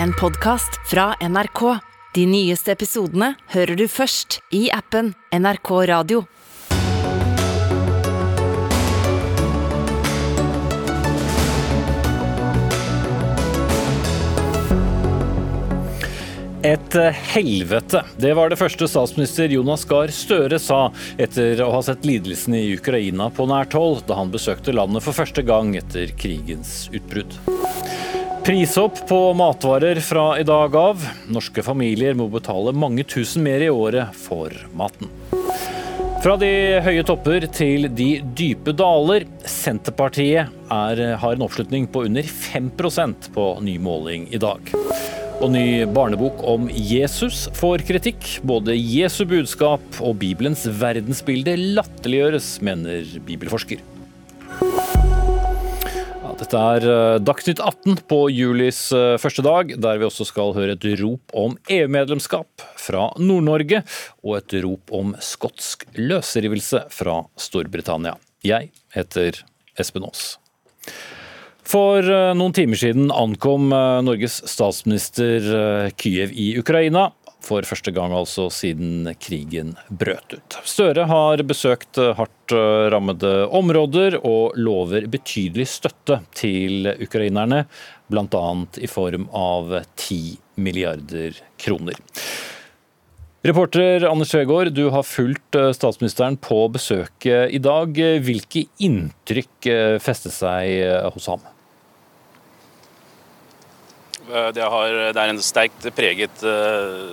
en podkast fra NRK. De nyeste episodene hører du først i appen NRK Radio. Et helvete. Det var det første statsminister Jonas Gahr Støre sa etter å ha sett lidelsene i Ukraina på nært hold da han besøkte landet for første gang etter krigens utbrudd. Prishopp på matvarer fra i dag av. Norske familier må betale mange tusen mer i året for maten. Fra de høye topper til de dype daler. Senterpartiet er, har en oppslutning på under 5% på ny måling i dag. Og ny barnebok om Jesus får kritikk. Både Jesu budskap og Bibelens verdensbilde latterliggjøres, mener bibelforsker. Dette er eh, Dagsnytt 18 på julis eh, første dag, der vi også skal høre et rop om EU-medlemskap fra Nord-Norge, og et rop om skotsk løsrivelse fra Storbritannia. Jeg heter Espen Aas. For eh, noen timer siden ankom Norges statsminister Kyiv i Ukraina. For første gang altså siden krigen brøt ut. Støre har besøkt hardt rammede områder og lover betydelig støtte til ukrainerne, bl.a. i form av 10 milliarder kroner. Reporter Anders Tvegård, du har fulgt statsministeren på besøket i dag. Hvilke inntrykk festet seg hos ham? Det, har, det, er en sterkt preget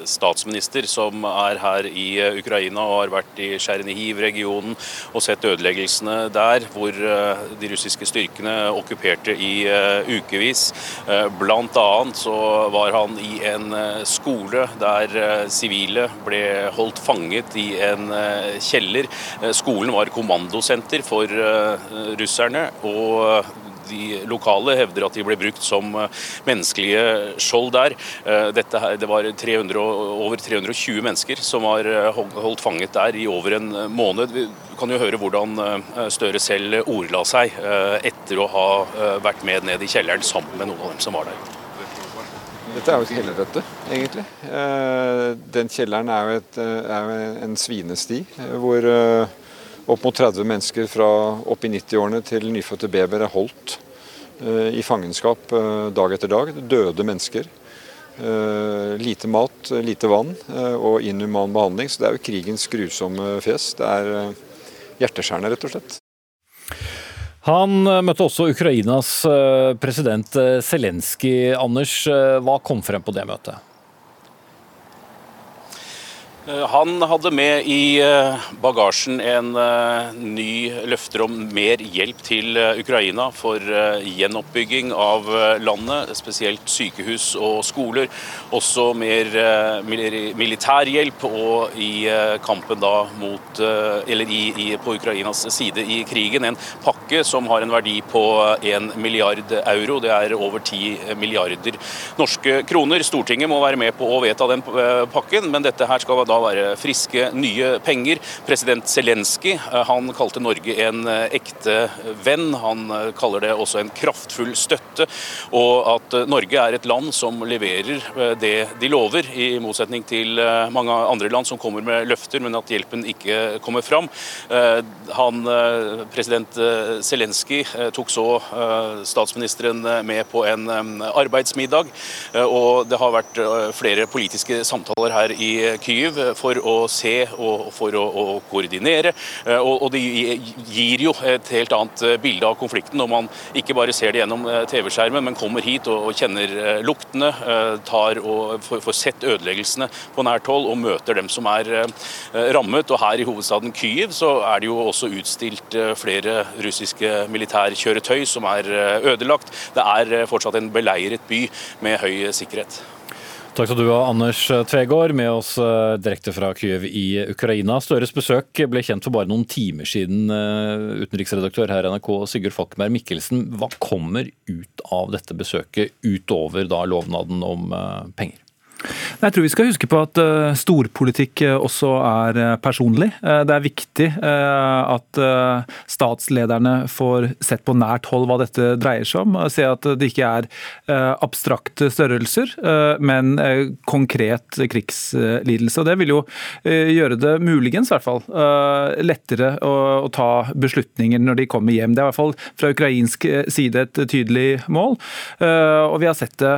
statsminister som er her i Ukraina og har vært i Tsjernihiv-regionen og sett ødeleggelsene der, hvor de russiske styrkene okkuperte i ukevis. Blant annet så var han i en skole der sivile ble holdt fanget i en kjeller. Skolen var kommandosenter for russerne. og de lokale hevder at de ble brukt som menneskelige skjold der. Dette her, det var 300, over 320 mennesker som var holdt fanget der i over en måned. Vi kan jo høre hvordan Støre selv ordla seg etter å ha vært med ned i kjelleren sammen med noen av dem som var der. Dette er jo et helvete, egentlig. Den kjelleren er jo, et, er jo en svinesti hvor opp mot 30 mennesker fra opp i 90-årene til nyfødte babyer er holdt i fangenskap dag etter dag. Døde mennesker. Lite mat, lite vann og inhuman behandling. Så det er jo krigens grusomme fjes. Det er hjerteskjærende, rett og slett. Han møtte også Ukrainas president Zelenskyj. Anders, hva kom frem på det møtet? Han hadde med i bagasjen en ny løfter om mer hjelp til Ukraina for gjenoppbygging av landet, spesielt sykehus og skoler. Også mer militærhjelp og i kampen da mot, eller i, i, på Ukrainas side i krigen. En pakke som har en verdi på 1 milliard euro. Det er over 10 milliarder norske kroner. Stortinget må være med på å vedta den pakken, men dette her skal da være friske, nye penger. President Zelenskyj han kalte Norge en ekte venn. Han kaller det også en kraftfull støtte. Og at Norge er et land som leverer det de lover, i motsetning til mange andre land som kommer med løfter, men at hjelpen ikke kommer fram. Han, president Zelenskyj tok så statsministeren med på en arbeidsmiddag. Og det har vært flere politiske samtaler her i Kyiv for å se og for å, å koordinere. Og, og, det gir jo et helt annet bilde av konflikten når man ikke bare ser det gjennom TV-skjermen, men kommer hit og, og kjenner luktene, tar og får, får sett ødeleggelsene på nært hold og møter dem som er rammet. Og her i hovedstaden Kyiv så er det jo også utstilt flere russiske militærkjøretøy som er ødelagt. Det er fortsatt en beleiret by med høy sikkerhet. Takk skal du ha, Anders Tvegård, med oss direkte fra Kyiv i Ukraina. Støres besøk ble kjent for bare noen timer siden. Utenriksredaktør her i NRK, Sigurd Falkenberg Mikkelsen. Hva kommer ut av dette besøket, utover da lovnaden om penger? Jeg tror vi skal huske på at uh, storpolitikk uh, også er uh, personlig. det er viktig at statslederne får sett på nært hold hva dette dreier seg om. Se at det ikke er abstrakte størrelser, men konkret krigslidelse. Og Det vil jo gjøre det muligens i hvert fall lettere å, ta beslutninger når de kommer hjem. Det er i hvert fall fra ukrainsk side et tydelig mål. Og vi har sett det.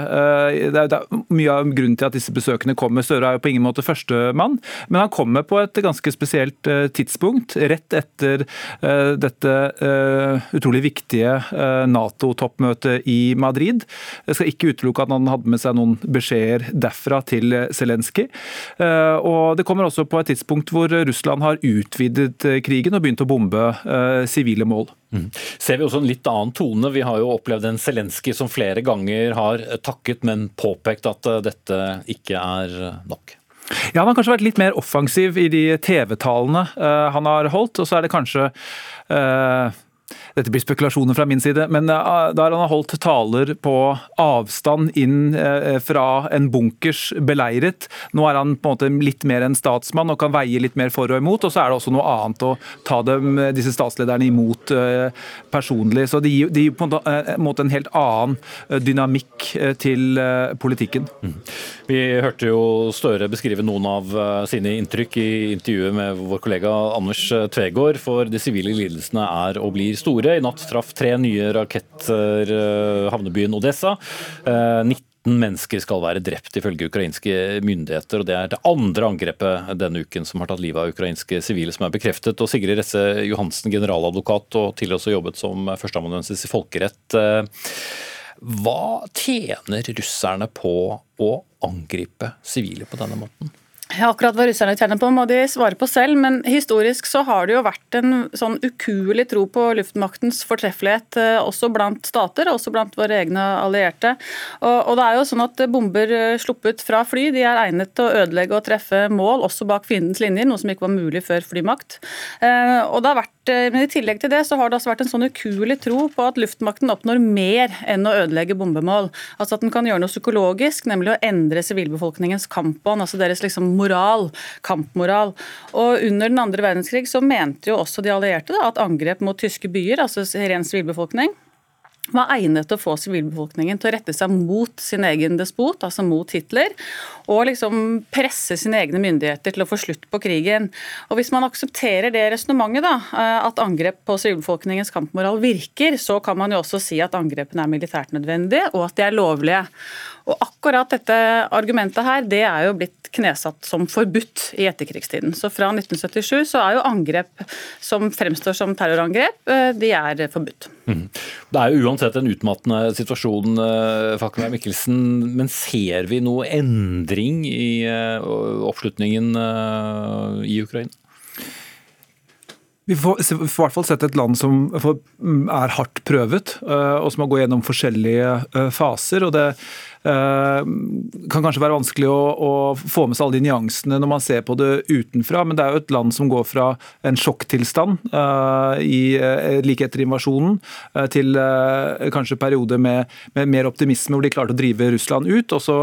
Det er mye av grunnen til at disse besøkene kommer. Støre er jo på ingen måte førstemann, men han kommer på et ganske spesielt eh, tidspunkt. Rett etter eh, dette eh, utrolig viktige Nato-toppmøtet i Madrid. Jeg skal ikke utelukke at han hadde med seg noen beskjeder derfra til Zelenskyj. Og det kommer også på et tidspunkt hvor Russland har utvidet krigen og begynt å bombe sivile mål. Mm. Ser vi også en litt annen tone? Vi har jo opplevd en Zelenskyj som flere ganger har takket, men påpekt at eh, dette ikke er nok. Ja, Han har kanskje vært litt mer offensiv i de TV-talene uh, han har holdt. Og så er det kanskje uh, dette blir spekulasjoner fra min side, men eh, der han har holdt taler på avstand inn eh, fra en bunkers beleiret. Nå er han på en måte litt mer en statsmann og kan veie litt mer for og imot. Og så er det også noe annet å ta dem, disse statslederne imot eh, personlig. Så det gir, de gir på en måte en helt annen dynamikk til politikken. Mm. Vi hørte jo Støre beskrive noen av sine inntrykk i intervjuet med vår kollega Anders Tvegård, for de sivile lidelsene er og blir store. I natt traff tre nye raketter eh, havnebyen Odessa. 19 eh, mennesker skal være drept, ifølge ukrainske myndigheter. og Det er det andre angrepet denne uken som har tatt livet av ukrainske sivile, som er bekreftet. og Sigrid Resse Johansen, generaladvokat og tidligere også jobbet som førsteamanuensis i folkerett. Eh, hva tjener russerne på å angripe sivile på denne måten? Akkurat hva russerne tjener på, må de svare på selv. Men historisk så har det jo vært en sånn ukuelig tro på luftmaktens fortreffelighet eh, også blant stater, også blant våre egne allierte. Og, og, det er jo sånn at Bomber eh, sluppet fra fly de er egnet til å ødelegge og treffe mål, også bak fiendens linjer, noe som ikke var mulig før flymakt. Eh, og det har vært men I tillegg til det så har det altså vært en sånn ukuelig tro på at luftmakten oppnår mer enn å ødelegge bombemål. Altså At den kan gjøre noe psykologisk, nemlig å endre sivilbefolkningens kampånd. altså deres liksom moral, kampmoral. Og Under den andre verdenskrig så mente jo også de allierte da, at angrep mot tyske byer, altså ren sivilbefolkning, var egnet til å få sivilbefolkningen til å rette seg mot sin egen despot, altså mot Hitler, og liksom presse sine egne myndigheter til å få slutt på krigen. Og Hvis man aksepterer det resonnementet, eh, at angrep på sivilbefolkningens kampmoral virker, så kan man jo også si at angrepene er militært nødvendige, og at de er lovlige. Og akkurat dette argumentet her, det er jo blitt knesatt som forbudt i etterkrigstiden. Så fra 1977 så er jo angrep som fremstår som terrorangrep, eh, de er forbudt. Mm. Det er jo uansett en utmattende situasjon, Fakkenberg Mikkelsen. Men ser vi noe endring i eh, oppslutningen i Ukraina? Vi får, i hvert fall sett et land som er hardt prøvet, og som har gått gjennom forskjellige faser. og det Eh, kan kanskje være vanskelig å, å, få med seg alle de nyansene når man ser på det utenfra, men det er jo et land som går fra en sjokktilstand uh, i, uh, like etter invasjonen uh, til kanskje perioder med, med, mer optimisme hvor de klarte å drive Russland ut. Og så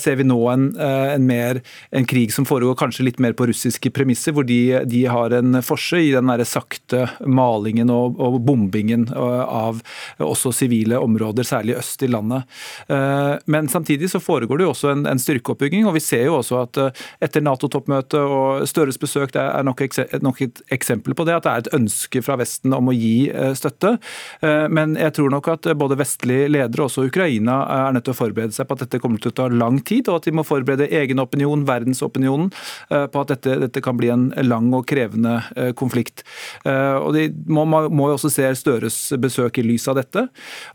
ser vi nå en, en, mer, en, krig som foregår kanskje litt mer på russiske premisser, hvor de, de har en forse i den der sakte malingen og, og bombingen av også sivile områder, særlig øst i landet. Eh, men samtidig så foregår det jo også en, en styrkeoppbygging. og Vi ser jo også at eh, etter Nato-toppmøtet og Støres besøk det er nok, nok, et eksempel på det, at det er et ønske fra Vesten om å gi eh, støtte. Men jeg tror nok at både vestlige ledere og også Ukraina er nødt til å forberede seg på at dette kommer til å ta lang tid, og at de må forberede egen opinion, verdensopinionen, på at dette, dette kan bli en lang og krevende konflikt. Og De må, må jo også se Støres besøk i lys av dette.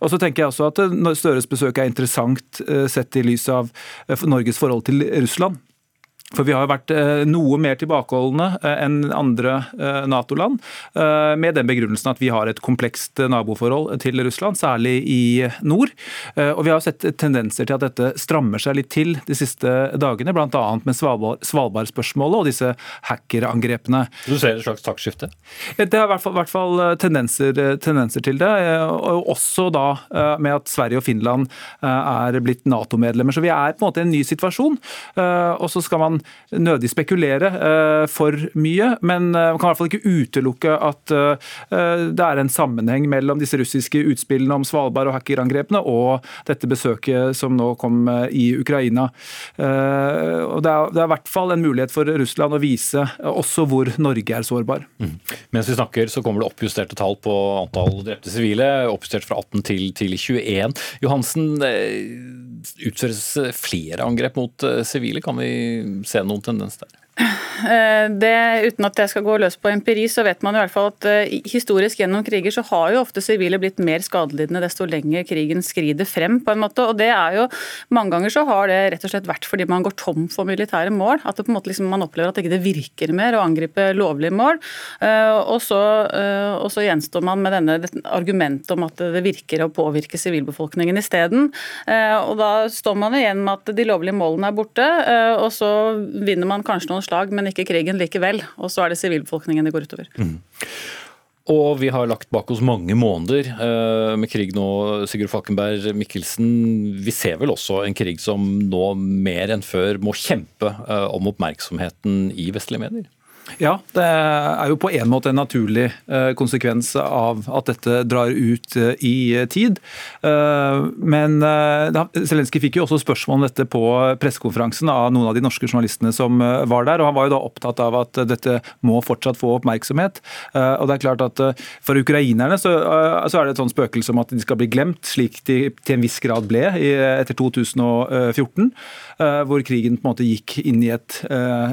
Og så tenker jeg også at Støres besøk er interessant Eh, sett i lys av eh, Norges forhold til Russland. For vi har jo vært noe mer tilbakeholdne enn andre Nato-land, med den begrunnelsen at vi har et komplekst naboforhold til Russland, særlig i nord. Og vi har sett tendenser til at dette strammer seg litt til de siste dagene, bl.a. med Svalbard-spørsmålet og disse hackerangrepene. Du ser et slags taktskifte? Det er i hvert fall, hvert fall tendenser, tendenser, til det. Og også da med at Sverige og Finland er blitt Nato-medlemmer. Så vi er på en måte i en ny situasjon. Og så skal man nødig spekulere for mye, men man kan i hvert fall ikke utelukke at det er en sammenheng mellom disse russiske utspillene om Svalbard og hackerangrepene og dette besøket som nå kom i Ukraina. Og det er, det er i hvert fall en mulighet for Russland å vise også hvor Norge er sårbar. Mm. Mens vi snakker så kommer det oppjusterte tall på antall drepte sivile, oppjustert fra 18 til, til 21. Johansen, utføres flere angrep mot eh, sivile? Kan vi se noen tendens der? Eh, det, uten at jeg skal gå løs på empiri, så vet man i hvert fall at uh, historisk gjennom kriger så har jo ofte sivile blitt mer skadelidende desto lenger krigen skrider frem. på en måte, og det er jo Mange ganger så har det rett og slett vært fordi man går tom for militære mål. At det på en måte liksom, man opplever at det ikke virker mer å angripe lovlige mål. Uh, og, så, og, så, gjenstår man med denne argumentet om at det virker å påvirke sivilbefolkningen isteden. og da står man igjen med at de lovlige målene er borte, og så vinner man kanskje noen slag, men ikke krigen likevel. Og så er det sivilbefolkningen det går utover. Mm. Og vi har lagt bak oss mange måneder eh, med krig nå, Sigurd Falkenberg Mikkelsen. Vi ser vel også en krig som nå mer enn før må kjempe eh, om oppmerksomheten i vestlige medier? Ja, det er jo på en måte en naturlig eh, konsekvens av at dette drar ut eh, i tid. Eh, men Zelenskyj fikk jo også spørsmål om dette på pressekonferansen av noen av de norske journalistene som var der, og han var jo da opptatt av at dette må fortsatt få oppmerksomhet. Og det er klart at For ukrainerne så, er det et sånn spøkelse om at de skal bli glemt, slik de til en viss grad ble etter 2014, hvor krigen på en måte gikk inn i et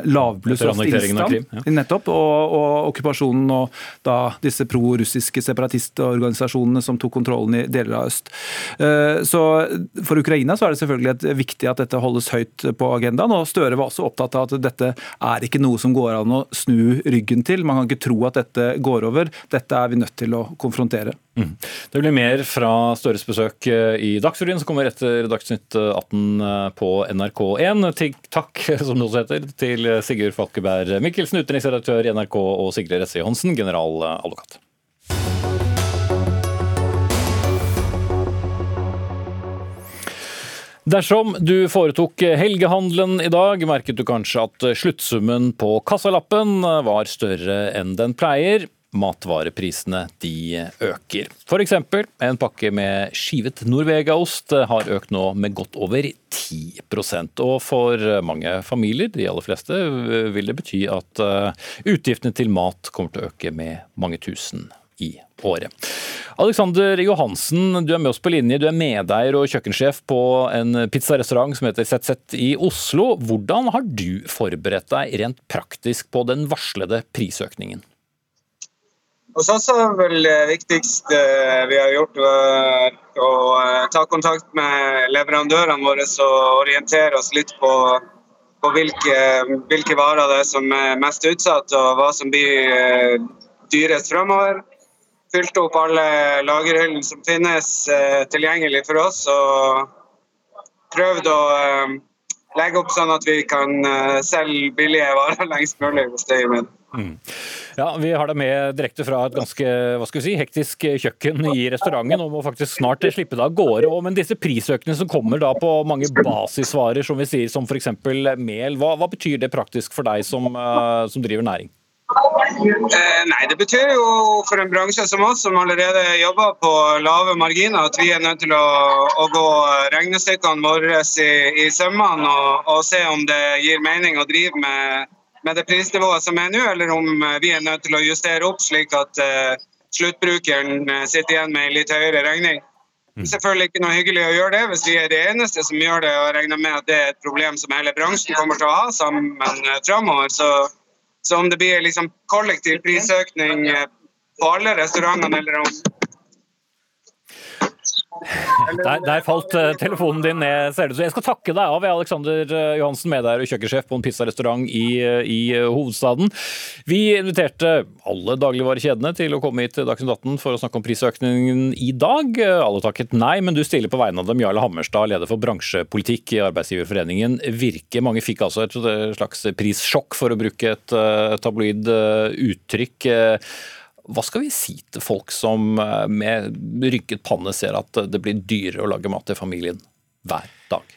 lavbluss og stillstand. Ja. Nettopp. Og, og, okkupasjonen og da disse pro-russiske separatistorganisasjonene som tok kontrollen i deler av øst. Eh, så For Ukraina så er det selvfølgelig viktig at dette holdes høyt på agendaen. og Støre var også opptatt av at dette er ikke noe som går an å snu ryggen til. Man kan ikke tro at dette går over. Dette er vi nødt til å konfrontere. Mm. Det blir mer fra Støres besøk eh, i Dagsrevyen, som kommer etter Dagsnytt 18 eh, på NRK1. Takk, som det også heter, til Sigurd Falkeberg Mikkelsen, utenriksredaktør i NRK, og Sigrid Resse Johansen, generaladvokat. Dersom du foretok helgehandelen i dag, merket du kanskje at sluttsummen på kassalappen var større enn den pleier matvareprisene de øker. F.eks. en pakke med skivet Norvegaost har økt nå med godt over 10% Og for mange familier, de aller fleste, vil det bety at eh, utgiftene til mat kommer til å øke med mange tusen i året. Alexander Johansen, du er med oss på linje. Du er medeier og kjøkkensjef på en pizzarestaurant som heter ZZ i Oslo. Hvordan har du forberedt deg rent praktisk på den varslede prisøkningen? Hos oss er vel det viktigste vi har gjort, å eh, ta kontakt med leverandørene våre og orientere oss litt på, på hvilke, hvilke, varer det er som er mest utsatt, og hva som blir eh, dyrest framover. Fylte opp alle lagerhyllene som finnes eh, tilgjengelig for oss, og prøvd å legge opp sånn at vi kan selge billige varer lengst mulig hvis det gir mening. Mm. Ja, Vi har deg med direkte fra et ganske hva skal vi si, hektisk kjøkken i restauranten og må faktisk snart slippe deg av gårde. Men disse prisøkningene som kommer da på mange basisvarer, som vi sier, som f.eks. mel, hva, hva, betyr det praktisk for deg som, uh, som driver næring? Eh, nei, Det betyr jo for en bransje som oss, som allerede jobber på lave marginer, at vi er nødt til å, å gå regnestykkene våre i, i sømmene og, og, se om det gir mening å drive med med det prisnivået som er nå, eller om eh, vi er nødt til å justere opp slik at uh, sluttbrukeren uh, sitter igjen med en litt høyere regning. Det mm. er selvfølgelig ikke noe hyggelig å gjøre det hvis vi er det eneste som gjør det. og regner med at det er et problem som hele bransjen kommer til å ha sammen framover. Så, så, om det blir liksom kollektiv prisøkning på alle restaurantene, eller om Der, der, falt eh, telefonen din ned, ser det ut Jeg skal takke deg av, Alexander eh, Johansen, medeier og kjøkkensjef på en pizzarestaurant i, eh, i hovedstaden. Vi inviterte alle dagligvarekjedene til å komme hit til Dagsnytt 18 for å snakke om prisøkningen i dag. Alle takket nei, men du stiller på vegne av dem. Jarle Hammerstad, leder for bransjepolitikk i Arbeidsgiverforeningen Virke. Mange fikk altså et slags prissjokk, for å bruke et tabloid uttrykk. Hva skal vi si til folk som eh, med rynket panne ser at det blir dyrere å lage mat til familien hver dag?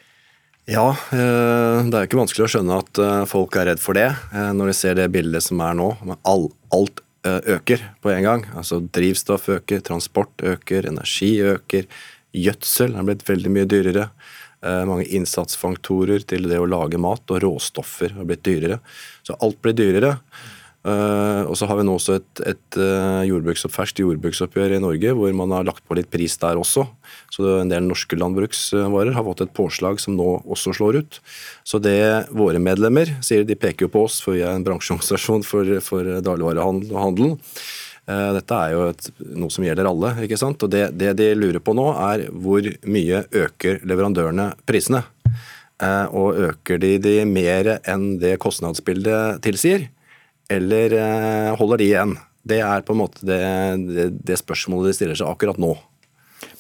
Ja, eh, det er ikke vanskelig å skjønne at eh, folk er redd for det, når de ser det bildet som er nå. Alt øker på en gang. Altså Drivstoff øker, transport øker, energi øker. Gjødsel er blitt veldig mye dyrere. Mange innsatsfaktorer til det å lage mat, og råstoffer har blitt dyrere. Så alt blir dyrere. Uh, og så har vi nå også et, et uh, jordbruks, ferskt jordbruksoppgjør i Norge hvor man har lagt på litt pris der også. Så en del norske landbruksvarer har fått et påslag som nå også slår ut. Så det våre medlemmer sier, de peker jo på oss, for vi er en bransjeorganisasjon for, for dagligvarehandel. Uh, dette er jo et, noe som gjelder alle. ikke sant? Og det, det, de lurer på nå, er hvor mye øker leverandørene prisene? og øker de de mer enn det kostnadsbildet tilsier? Eller eh, holder de igjen? Det er på en måte det, det, det spørsmålet de stiller seg akkurat nå.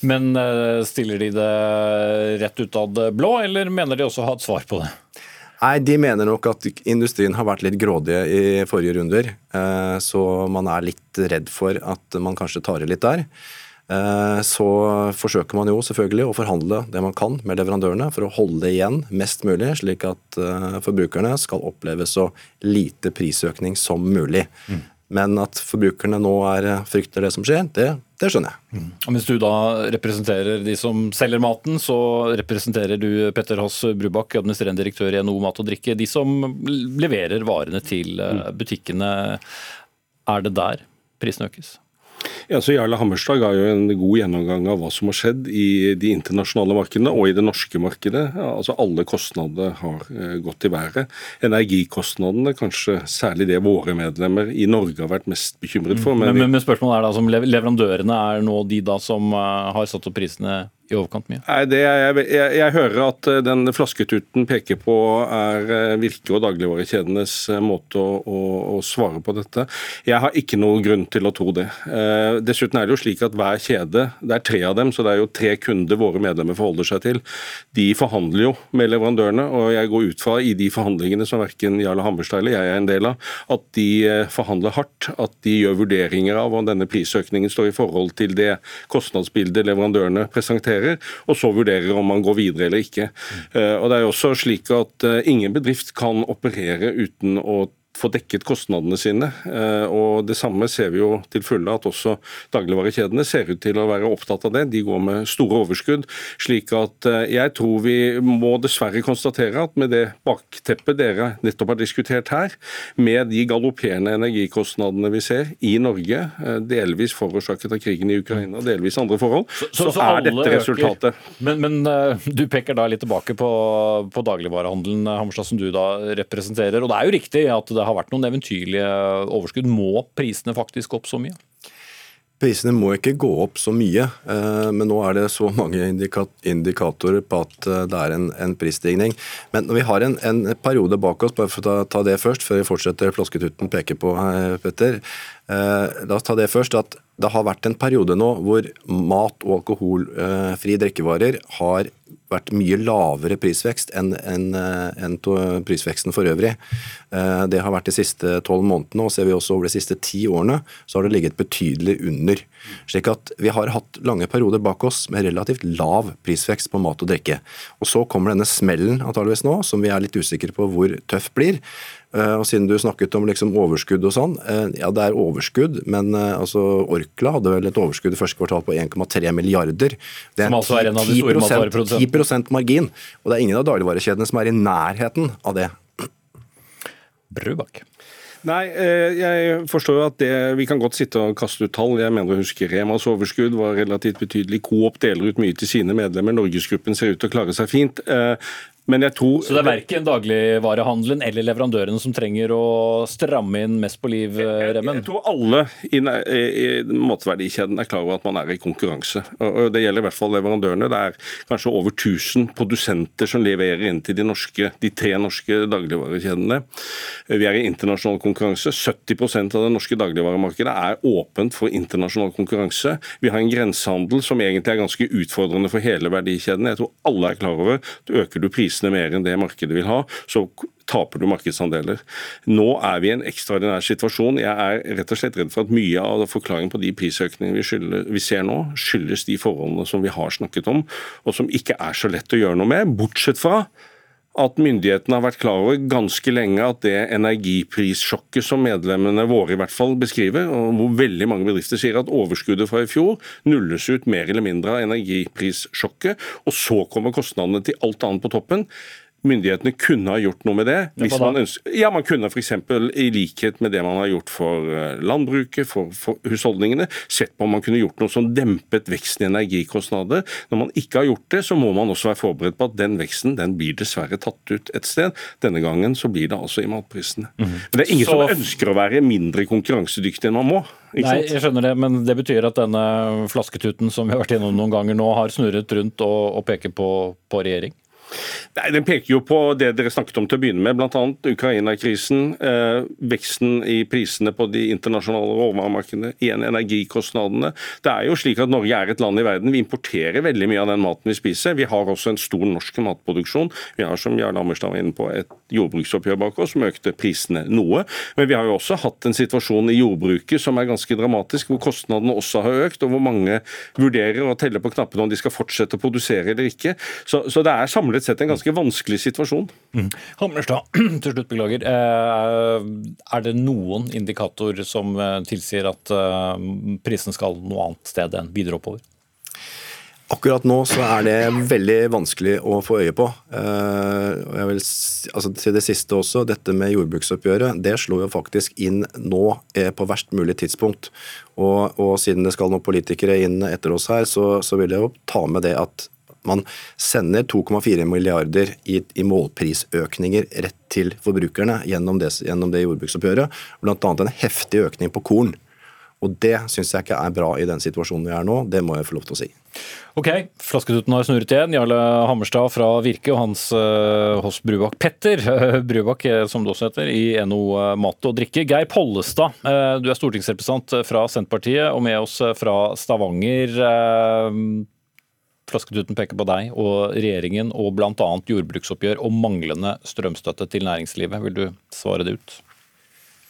Men eh, stiller de det rett ut av det blå, eller mener de også å ha et svar på det? Nei, De mener nok at industrien har vært litt grådige i forrige runder. Eh, så man er litt redd for at man kanskje tar i litt der. Så forsøker man jo selvfølgelig å forhandle det man kan med leverandørene for å holde igjen mest mulig, slik at forbrukerne skal oppleve så lite prisøkning som mulig. Mm. Men at forbrukerne nå er, frykter det som skjer, det, det skjønner jeg. Mm. Og Mens du da representerer de som selger maten, så representerer du Petter Hoss Brubakk, administrerende direktør i NHO Mat og Drikke. De som leverer varene til butikkene, er det der prisen økes? Ja, så Jarle Hammerstad ga jo en god gjennomgang av hva som har skjedd i de internasjonale markedene og i det norske markedet. Altså Alle kostnader har eh, gått i været. Energikostnadene, kanskje særlig det våre medlemmer i Norge har vært mest bekymret for. Men, men, men spørsmålet er da, som leverandørene er nå de da som uh, har satt opp prisene i overkant mye? Nei, det er, jeg, jeg, jeg, hører at eh, den flasketuten peker på er eh, Virke og dagligvarekjedenes eh, måte å, å, å, svare på dette. Jeg har ikke noen grunn til å tro det. Eh, dessuten er det jo slik at hver kjede, det er tre av dem, så det er jo tre kunder våre medlemmer forholder seg til. De forhandler jo med leverandørene, og jeg går ut fra i de forhandlingene som verken Jarle Hammerstad eller jeg er en del av, at de forhandler hardt, at de gjør vurderinger av om denne prisøkningen står i forhold til det kostnadsbildet leverandørene presenterer vurderer, og så vurderer om man går videre eller ikke. Eh, og det er jo også slik at eh, Ingen bedrift kan operere uten å få dekket kostnadene sine. Eh, og Det samme ser vi jo til fulle at også dagligvarekjedene ser ut til å være opptatt av det. De går med store overskudd. slik at eh, jeg tror vi må dessverre konstatere at med det bakteppet dere nettopp har diskutert her, med de galopperende energikostnadene vi ser i Norge, eh, delvis forårsaket av krigen i Ukraina, delvis andre forhold, så, så, så, så er dette resultatet. Men, men, du peker da litt tilbake på, på dagligvarehandelen, Hammerstad, som du da representerer. Og det er jo riktig at det har vært noen eventyrlige overskudd. Må prisene faktisk opp så mye? Prisene må ikke gå opp så mye, eh, men nå er det så mange indikatorer på at eh, det er en, en prisstigning. Men når vi har en, en, periode bak oss, bare for å ta, det først, før vi fortsetter flosketutten peker på, eh, Petter. La oss ta det først. at det har vært en periode nå hvor mat- og alkoholfrie drikkevarer har vært mye lavere prisvekst enn en, en prisveksten for øvrig. Eh, det har vært de siste tolv månedene, og ser vi også over de siste ti årene, så har det ligget betydelig under. Slik at vi har hatt lange perioder bak oss med relativt lav prisvekst på mat og drikke. Og så kommer denne smellen antageligvis nå, som vi er litt usikre på hvor tøff blir. Eh, og Siden du snakket om liksom overskudd og sånn. Eh, ja, det er overskudd, men altså Orkla hadde vel et overskudd i første kvartal på 1,3 milliarder. Det er som altså er en av de store matvareprodusentene. 10 margin. Og det er ingen av dagligvarekjedene som er i nærheten av det. Brubakk. Nei, eh, jeg forstår jo at det, Vi kan godt sitte og kaste ut tall. Jeg mener å huske Remas overskudd var relativt betydelig. Coop deler ut mye til sine medlemmer. Norgesgruppen ser ut til å klare seg fint. Tror... Så det er verken dagligvarehandelen eller leverandørene som trenger å stramme inn mest på livremmen? Jeg, Jeg tror alle i, i matverdikjeden er klar over at man er i konkurranse. Og Det gjelder i hvert fall leverandørene. Det er kanskje over 1000 produsenter som leverer inn til de, norske, de tre norske dagligvarekjedene. Vi er i internasjonal konkurranse. 70% av det norske dagligvaremarkedet er åpent for internasjonal konkurranse. Vi har en grensehandel som egentlig er ganske utfordrende for hele verdikjeden. Jeg tror alle er klar over at øker du prisene prisene mer enn det markedet vil ha, så taper du markedsandeler. Nå er vi i en ekstraordinær situasjon. Jeg er rett og slett redd for at mye av forklaringen på de prisøkningene vi, skylder, vi, ser nå, skyldes de forholdene som vi har snakket om, og som ikke er så lett å gjøre noe med. Bortsett fra at myndighetene har vært klar over ganske lenge at det energiprissjokket som medlemmene våre i hvert fall beskriver, og hvor veldig mange bedrifter sier at overskuddet fra i fjor nulles ut mer eller mindre av energiprissjokket, og så kommer kostnadene til alt annet på toppen, myndighetene kunne ha gjort noe med det. Hvis man, ønsker, ja, man kunne f.eks. i likhet med det man har gjort for eh, landbruket, for, for, husholdningene, sett på om man kunne gjort noe som dempet veksten i energikostnader. Når man ikke har gjort det, så må man også være forberedt på at den veksten den blir dessverre tatt ut et sted. Denne gangen så blir det altså i matprisene. Mm -hmm. Men det er ingen så... som ønsker å være mindre konkurransedyktig enn man må. Nei, jeg skjønner det, men det betyr at denne flasketuten som vi har vært innom noen ganger nå, har snurret rundt og, og peker på, på regjering? Nei, Den peker jo på det dere snakket om til å begynne med, bl.a. Ukraina-krisen. Eh, veksten i prisene på de internasjonale råvaremarkedene, igjen energikostnadene. Det er jo slik at Norge er et land i verden. Vi importerer veldig mye av den maten vi spiser. Vi har også en stor norsk matproduksjon. Vi har som Jarle Ammerstad var inne på, et jordbruksoppgjør bak oss som økte prisene noe. Men vi har jo også hatt en situasjon i jordbruket som er ganske dramatisk, hvor kostnadene også har økt, og hvor mange vurderer å telle på knappene om de skal fortsette å produsere eller ikke. Så, så det er samlet sett en ganske vanskelig situasjon. Mm. Hammerstad, til slutt, beklager. Eh, er det noen indikator som eh, tilsier at eh, prisen skal noe annet sted enn videre oppover? Akkurat nå så er det veldig vanskelig å få øye på. Jeg vil, altså til det siste også, Dette med jordbruksoppgjøret det slår jo faktisk inn nå på verst mulig tidspunkt. Og, og siden det skal noen politikere inn etter oss her, så, så vil jeg jo ta med det at man sender 2,4 milliarder i, i, målprisøkninger rett til forbrukerne gjennom det, gjennom det jordbruksoppgjøret, bl.a. en heftig økning på korn. Og Det syns jeg ikke er bra i den situasjonen vi er nå, det må jeg få lov til å si. Ok, Flasketuten har snurret igjen. Jarle Hammerstad fra Virke og hans uh, hos Brubakk. Petter uh, Brubakk, eh, som det også heter, i NO Mat og Drikke. Geir Pollestad, uh, du er stortingsrepresentant fra Senterpartiet og med oss fra Stavanger. Flasketuten peker på deg og regjeringen og bl.a. jordbruksoppgjør og manglende strømstøtte til næringslivet. Vil du svare det ut?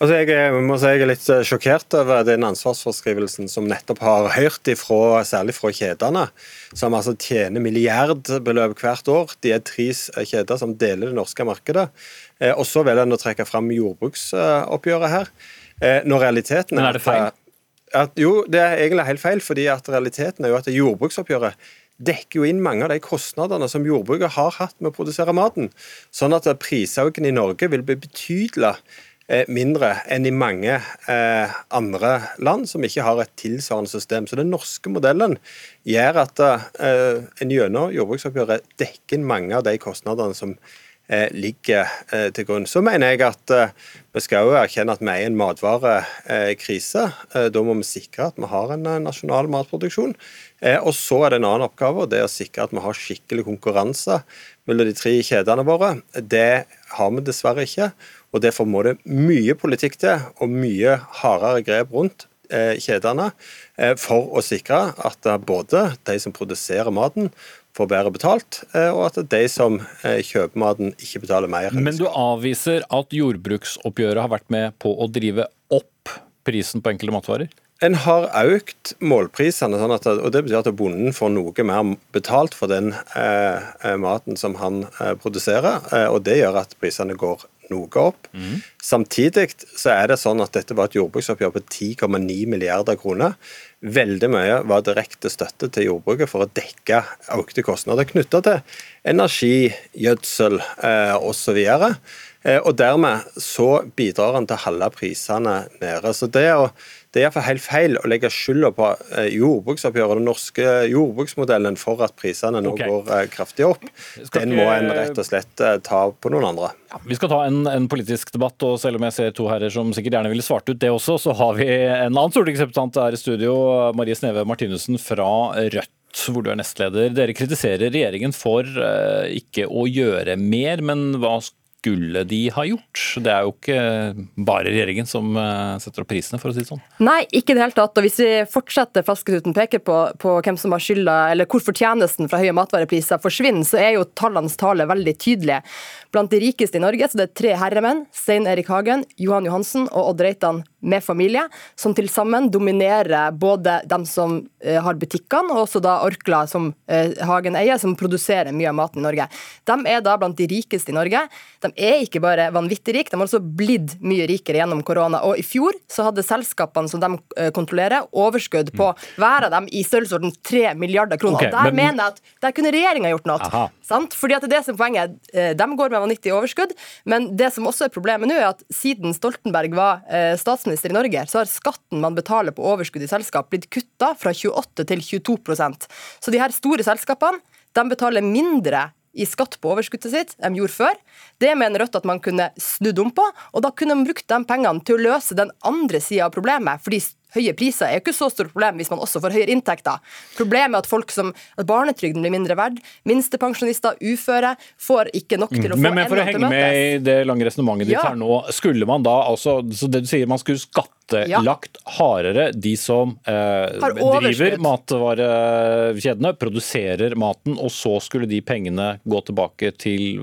Altså jeg må si jeg er litt eh, sjokkert over den ansvarsforskrivelsen som nettopp har hørt ifra, særlig fra kjedene, som altså tjener milliardbeløp hvert år. De er tre kjeder som deler det norske markedet. Eh, og så velger en å trekke fram jordbruksoppgjøret her. Eh, når realiteten er Men er det feil? At, jo, det er egentlig helt feil. fordi at realiteten er jo at jordbruksoppgjøret dekker jo inn mange av de kostnadene som jordbruket har hatt med å produsere maten. Sånn at prisøkningen i Norge vil bli betydelig eh, mindre enn i mange eh, andre land som ikke har et tilsvarende system. Så den norske modellen gjør at eh, en gjennom jordbruksoppgjøret dekker inn mange av de kostnadene som ligger til grunn. Så mener jeg at vi skal jo erkjenne at vi er i en matvarekrise. Da må vi sikre at vi har en nasjonal matproduksjon. Eh, og så er det en annen oppgave, og det er å sikre at vi har skikkelig konkurranse mellom de tre kjedene våre. Det har vi dessverre ikke. og Derfor må det mye politikk til, og mye hardere grep rundt eh, kjedene eh, for å sikre at både de som produserer maten, får bedre betalt, og at de som kjøper maten, ikke betaler mer. Men du avviser at jordbruksoppgjøret har vært med på å drive opp prisen på enkelte matvarer? En har økt målprisene, sånn at, og det betyr at bonden får noe mer betalt for den eh, eh, maten som han eh, produserer. Eh, og Det gjør at prisene går noe opp. Mm. Samtidig så er det sånn at dette var et jordbruksoppgjør på 10,9 milliarder kroner. Veldig mye var direkte støtte til jordbruket for å dekke økte kostnader knytta til energi, gjødsel eh, osv. Og dermed så bidrar han til å holde prisene nede. Så det å det er iallfall helt feil å legge skylda på jordbruksoppgjøret jordbruksoppgjøret, den norske jordbruksmodellen, for at prisene nå okay. går eh, kraftig opp. Den må en rett og slett eh, ta på noen andre. Ja, vi skal ta en, en, politisk debatt, og selv om jeg ser to herrer som sikkert gjerne ville svart ut det også, så har vi en annen stortingsrepresentant her i studio, Marie Sneve Martinussen fra Rødt hvor du er nestleder. Dere kritiserer regjeringen for ikke å gjøre mer, men hva skulle de ha gjort? Det er jo ikke bare regjeringen som eh, setter opp prisene, for å si det sånn. Nei, ikke i det hele tatt. Og hvis vi fortsetter Flasketuten peker på, på, hvem som har skylda, eller hvor fortjenesten fra høye matvarepriser forsvinner, så er jo tallenes tale veldig tydelige. Blant de rikeste i Norge så det er tre herremenn, Stein Erik Hagen, Johan Johansen og Odd Reitan med familie, som til sammen dominerer både dem som eh, har butikkene, og også da Orkla, som eh, Hagen eier, som produserer mye av maten i Norge. De er da blant de rikeste i Norge. De er ikke bare vanvittig rike, de har også blitt mye rikere gjennom korona. Og i fjor så hadde selskapene som de eh, kontrollerer, overskudd på hver av dem i størrelsesorden 3 milliarder kroner. Okay, og der men... mener jeg at der kunne regjeringa gjort noe. Sant? Fordi at det er det som poenget. De går med vanvittig overskudd, men det som også er problemet nå, er at siden Stoltenberg var statsminister statsminister i Norge, så har skatten man betaler på overskudd i selskap blitt kutta fra 28 til 22% Så de her store selskapene de betaler mindre i skatt på overskuddet sitt enn de gjorde før. Det mener Rødt at man kunne snudd om på, og da kunne man brukt de pengene til å løse den andre sida av problemet. fordi høye priser er jo ikke så stort problem hvis man også får høyere inntekter. Problemet er at folk som at barnetrygden blir mindre verd, minstepensjonister, uføre, får ikke nok til å få men, men for å henge med i det lange resonnementet ditt ja. her nå, skulle man da altså så det du sier man skulle skattelagt ja. hardere de som eh, driver matvarekjedene, produserer maten, og så skulle de pengene gå tilbake til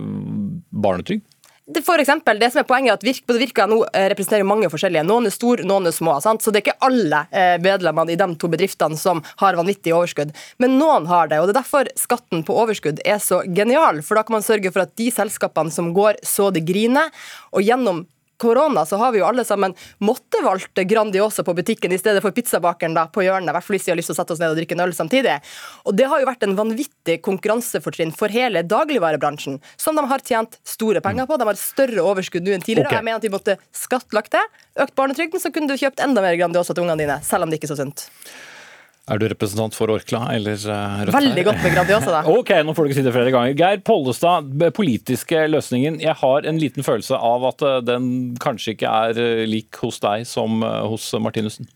barnetrygd? Det, for eksempel, det som er poenget er at Virk, både Virka nå eh, representerer mange forskjellige. Noen er store, noen er små. Sant? Så det er ikke alle eh, medlemmene i de to bedriftene som har vanvittig overskudd. Men noen har det. og Det er derfor skatten på overskudd er så genial. For da kan man sørge for at de selskapene som går så det griner, og gjennom korona så har vi jo alle sammen måtte valgt Grandiosa på butikken i stedet for pizzabakeren da, på hjørnet. I hvert fall hvis vi har lyst til å sette oss ned og drikke en øl samtidig. Og Det har jo vært en vanvittig konkurransefortrinn for hele dagligvarebransjen, som de har tjent store penger på. De har større overskudd nå enn tidligere. Okay. Jeg mener at de måtte skattlagt det. Økt barnetrygden, så kunne du kjøpt enda mer Grandiosa til ungene dine, selv om det ikke er så sunt. Er du representant for Orkla eller eh, Rødt? Veldig godt med Grandiosa, da. ok, nå får du ikke si det flere ganger. Geir Pollestad, politiske løsningen. Jeg har en liten følelse av at eh, den kanskje ikke er eh, lik hos deg som hos Martinussen.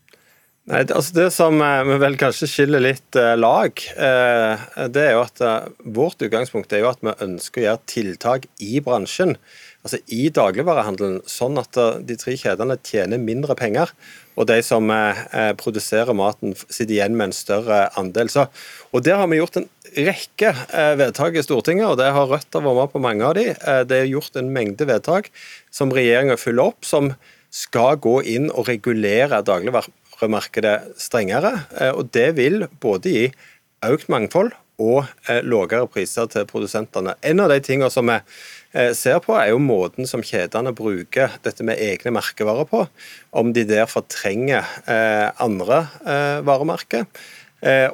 Nei, altså Det som vi vel kanskje skiller litt lag, det er jo at vårt utgangspunkt er jo at vi ønsker å gjøre tiltak i bransjen altså i dagligvarehandelen, sånn at de tre kjedene tjener mindre penger og de som eh, eh, produserer maten, sitter igjen med en større andel. Så, og Der har vi gjort en rekke eh, vedtak i Stortinget, og det har Rødt vært med på mange av de. Det er gjort en mengde vedtak som regjeringa følger opp, som skal gå inn og regulere dagligvaremarkedet strengere. Og Det vil både gi økt mangfold og lavere priser til produsentene. En av de tingene som Eh, ser på, er jo måten som kjedene bruker dette med egne merkevarer på. Om de der fortrenger eh, andre eh, varemerker.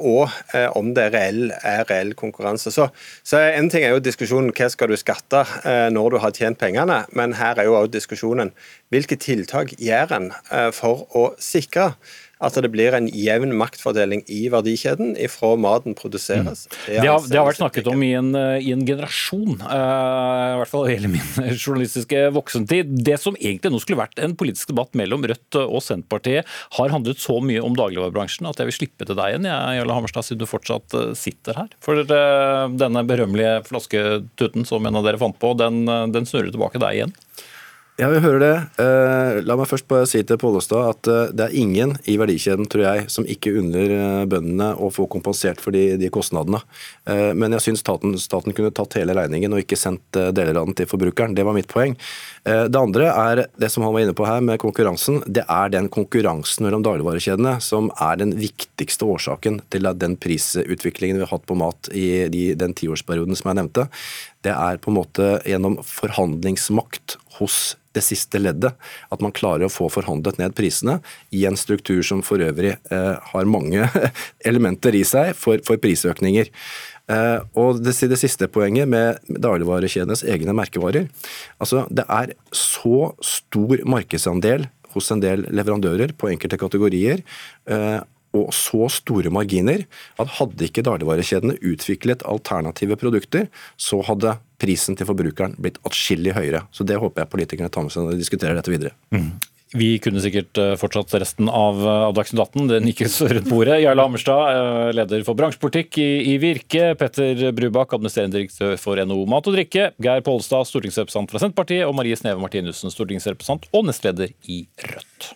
Og om det er reell, er reell konkurranse. Så, så, En ting er jo diskusjonen hva skal du skatte når du har tjent pengene, men her er jo også diskusjonen hvilke tiltak gjør en for å sikre at det blir en jevn maktfordeling i verdikjeden ifra maten produseres. Mm. Det, har, det, har, vært snakket om i en, eh, i en generasjon, uh, i hvert fall hele min journalistiske voksentid. Det som egentlig nå skulle vært en politisk debatt mellom Rødt og Senterpartiet, har handlet så mye om dagligvarebransjen at jeg vil slippe til deg igjen, Jarle Hammerstad, siden du fortsatt eh, sitter her. For uh, denne berømmelige flasketuten som en av dere fant på, den, den snurrer tilbake deg igjen. Ja, vi hører det. Eh, la meg først bare si til Pollestad at eh, det er ingen i verdikjeden, tror jeg, som ikke unner eh, bøndene å få kompensert for de, de kostnadene. Men jeg syns staten, staten, kunne tatt hele regningen og ikke sendt deler av den til forbrukeren. Det var mitt poeng. Det andre er det som han var inne på her med konkurransen. Det er den konkurransen mellom dagligvarekjedene som er den viktigste årsaken til den prisutviklingen vi har hatt på mat i de, den tiårsperioden som jeg nevnte. Det er på en måte gjennom forhandlingsmakt hos det siste leddet. At man klarer å få forhandlet ned prisene i en struktur som for øvrig eh, har mange elementer i seg for, for prisøkninger. Eh, og det, det siste poenget med dagligvarekjedenes egne merkevarer. Altså, det er så stor markedsandel hos en del leverandører på enkelte kategorier. Eh, og så store marginer at hadde ikke dagligvarekjedene utviklet alternative produkter, så hadde prisen til forbrukeren blitt atskillig høyere. Så Det håper jeg politikerne tar med seg når de diskuterer dette videre. Mm. Vi kunne sikkert eh, fortsatt resten av, eh, av Dagsnytt 18. Det nikkes rundt bordet. Jarle Hammerstad, eh, leder for bransjepolitikk i, i, Virke. Petter Brubakk, administrerende direktør for NHO Mat og Drikke. Geir Pollestad, stortingsrepresentant fra Senterpartiet. Og Marie Sneve Martinussen, stortingsrepresentant og nestleder i Rødt.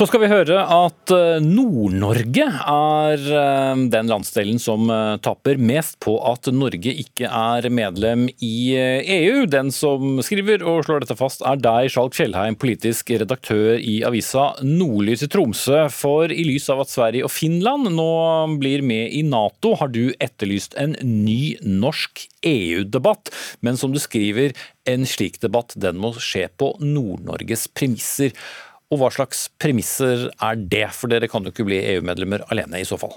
Så skal vi høre at eh, Nord-Norge er eh, den landsdelen som eh, taper mest på at Norge ikke er medlem i EU. Den som skriver og slår dette fast, er deg, Skjalg Fjellheim, politisk redaktør i avisa Nordlys i Tromsø. For i lys av at Sverige og Finland nå blir med i Nato, har du etterlyst en ny norsk EU-debatt. Men som du skriver, en slik debatt den må skje på Nord-Norges premisser. Og hva slags premisser er det, for dere kan jo ikke bli EU-medlemmer alene i så fall?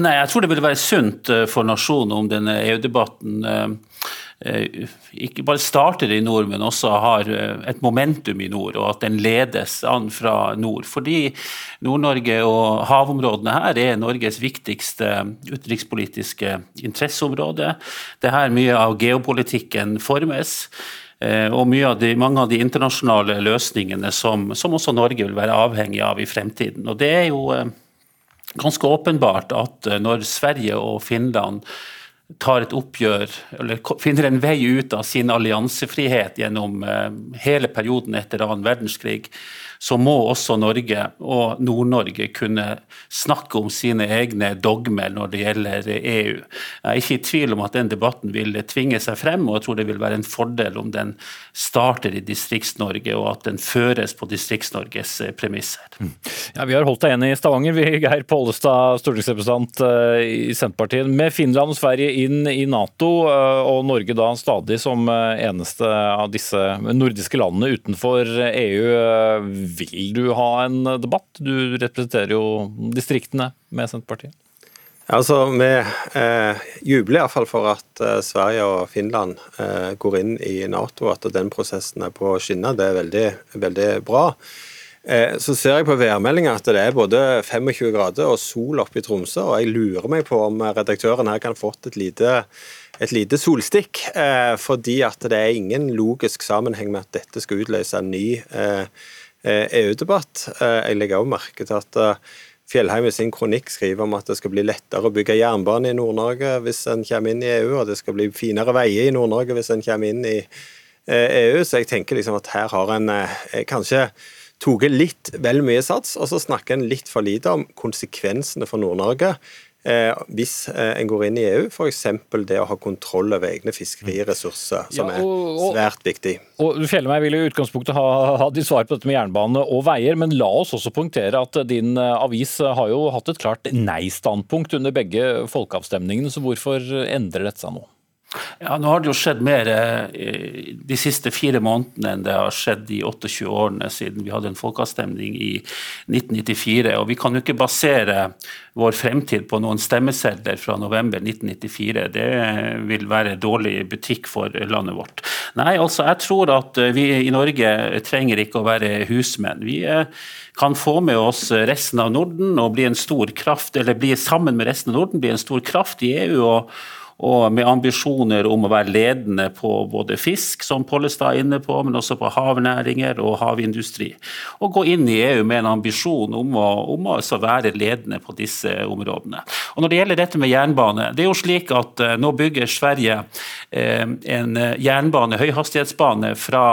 Nei, jeg tror det ville være sunt eh, for nasjonen om denne EU-debatten eh, eh, ikke bare starter i nord, men også har et momentum i nord, og at den ledes an fra nord. Fordi Nord-Norge og havområdene her er Norges viktigste utenrikspolitiske interesseområde. Det er her mye av geopolitikken formes. Eh, og av de, mange av de internasjonale løsningene som, som, også Norge vil være avhengig av i fremtiden. Og Det er jo eh, ganske åpenbart at eh, når Sverige og Finland tar et oppgjør, eller finner en vei ut av sin alliansefrihet gjennom hele perioden etter annen verdenskrig, så må også Norge og Nord-Norge kunne snakke om sine egne dogmer når det gjelder EU. Jeg er ikke i tvil om at den debatten vil tvinge seg frem, og jeg tror det vil være en fordel om den starter i Distrikts-Norge, og at den føres på Distrikts-Norges eh, premisser. Mm. Ja, vi har holdt deg igjen i Stavanger, vi, Geir Pollestad, stortingsrepresentant eh, i Senterpartiet. Med Finland og Sverige inn i Nato, eh, og Norge da stadig som eneste av disse nordiske landene utenfor EU vil du ha en debatt? Du representerer jo distriktene med Senterpartiet. Altså, Vi eh, jubler iallfall for at eh, Sverige og Finland eh, går inn i Nato, at den prosessen er på skinner. Det er veldig, veldig bra. Eh, så ser jeg på værmeldinga at det er både 25 grader og sol oppe i Tromsø, og jeg lurer meg på om redaktøren her kan fått et lite, et lite solstikk. Eh, fordi at det er ingen logisk sammenheng med at dette skal utløse en ny eh, EU-debatt. Eh, e eh, jeg legger også merke til at eh, Fjellheim i sin kronikk skriver om at det skal bli lettere å bygge jernbane i Nord-Norge hvis en kommer inn i EU, og det skal bli finere veier i Nord-Norge hvis en kommer inn i EU. E Så jeg tenker liksom at her har en kanskje tatt litt vel mye sats, og så snakker en litt for lite om konsekvensene for Nord-Norge hvis eh, en går inn i EU, f.eks. det å ha kontroll over egne fiskeriressurser, som ja, og, og, er svært viktig. Og Fjellmeir vil i utgangspunktet ha, ha ditt svar på dette med jernbane og veier, men la oss også poengtere at din eh, avis har jo hatt et klart nei-standpunkt under begge folkeavstemningene, så hvorfor endrer dette seg nå? Ja, Nå har det jo skjedd mer eh, de siste fire månedene enn det har skjedd de 28 årene siden vi hadde en folkeavstemning i 1994. Og vi kan jo ikke basere vår fremtid på noen stemmesedler fra november 1994. Det vil være dårlig butikk for landet vårt. Nei, altså jeg tror at vi i Norge trenger ikke å være husmenn. Vi eh, kan få med oss resten av Norden og bli en stor kraft, eller bli sammen med resten av Norden, bli en stor kraft i EU. og og med ambisjoner om å være ledende på både fisk, som Pollestad er inne på, men også på havnæringer og havindustri. Og gå inn i EU med en ambisjon om å, om å altså være ledende på disse områdene. Og Når det gjelder dette med jernbane, det er jo slik at uh, nå bygger Sverige uh, en jernbane, høyhastighetsbane fra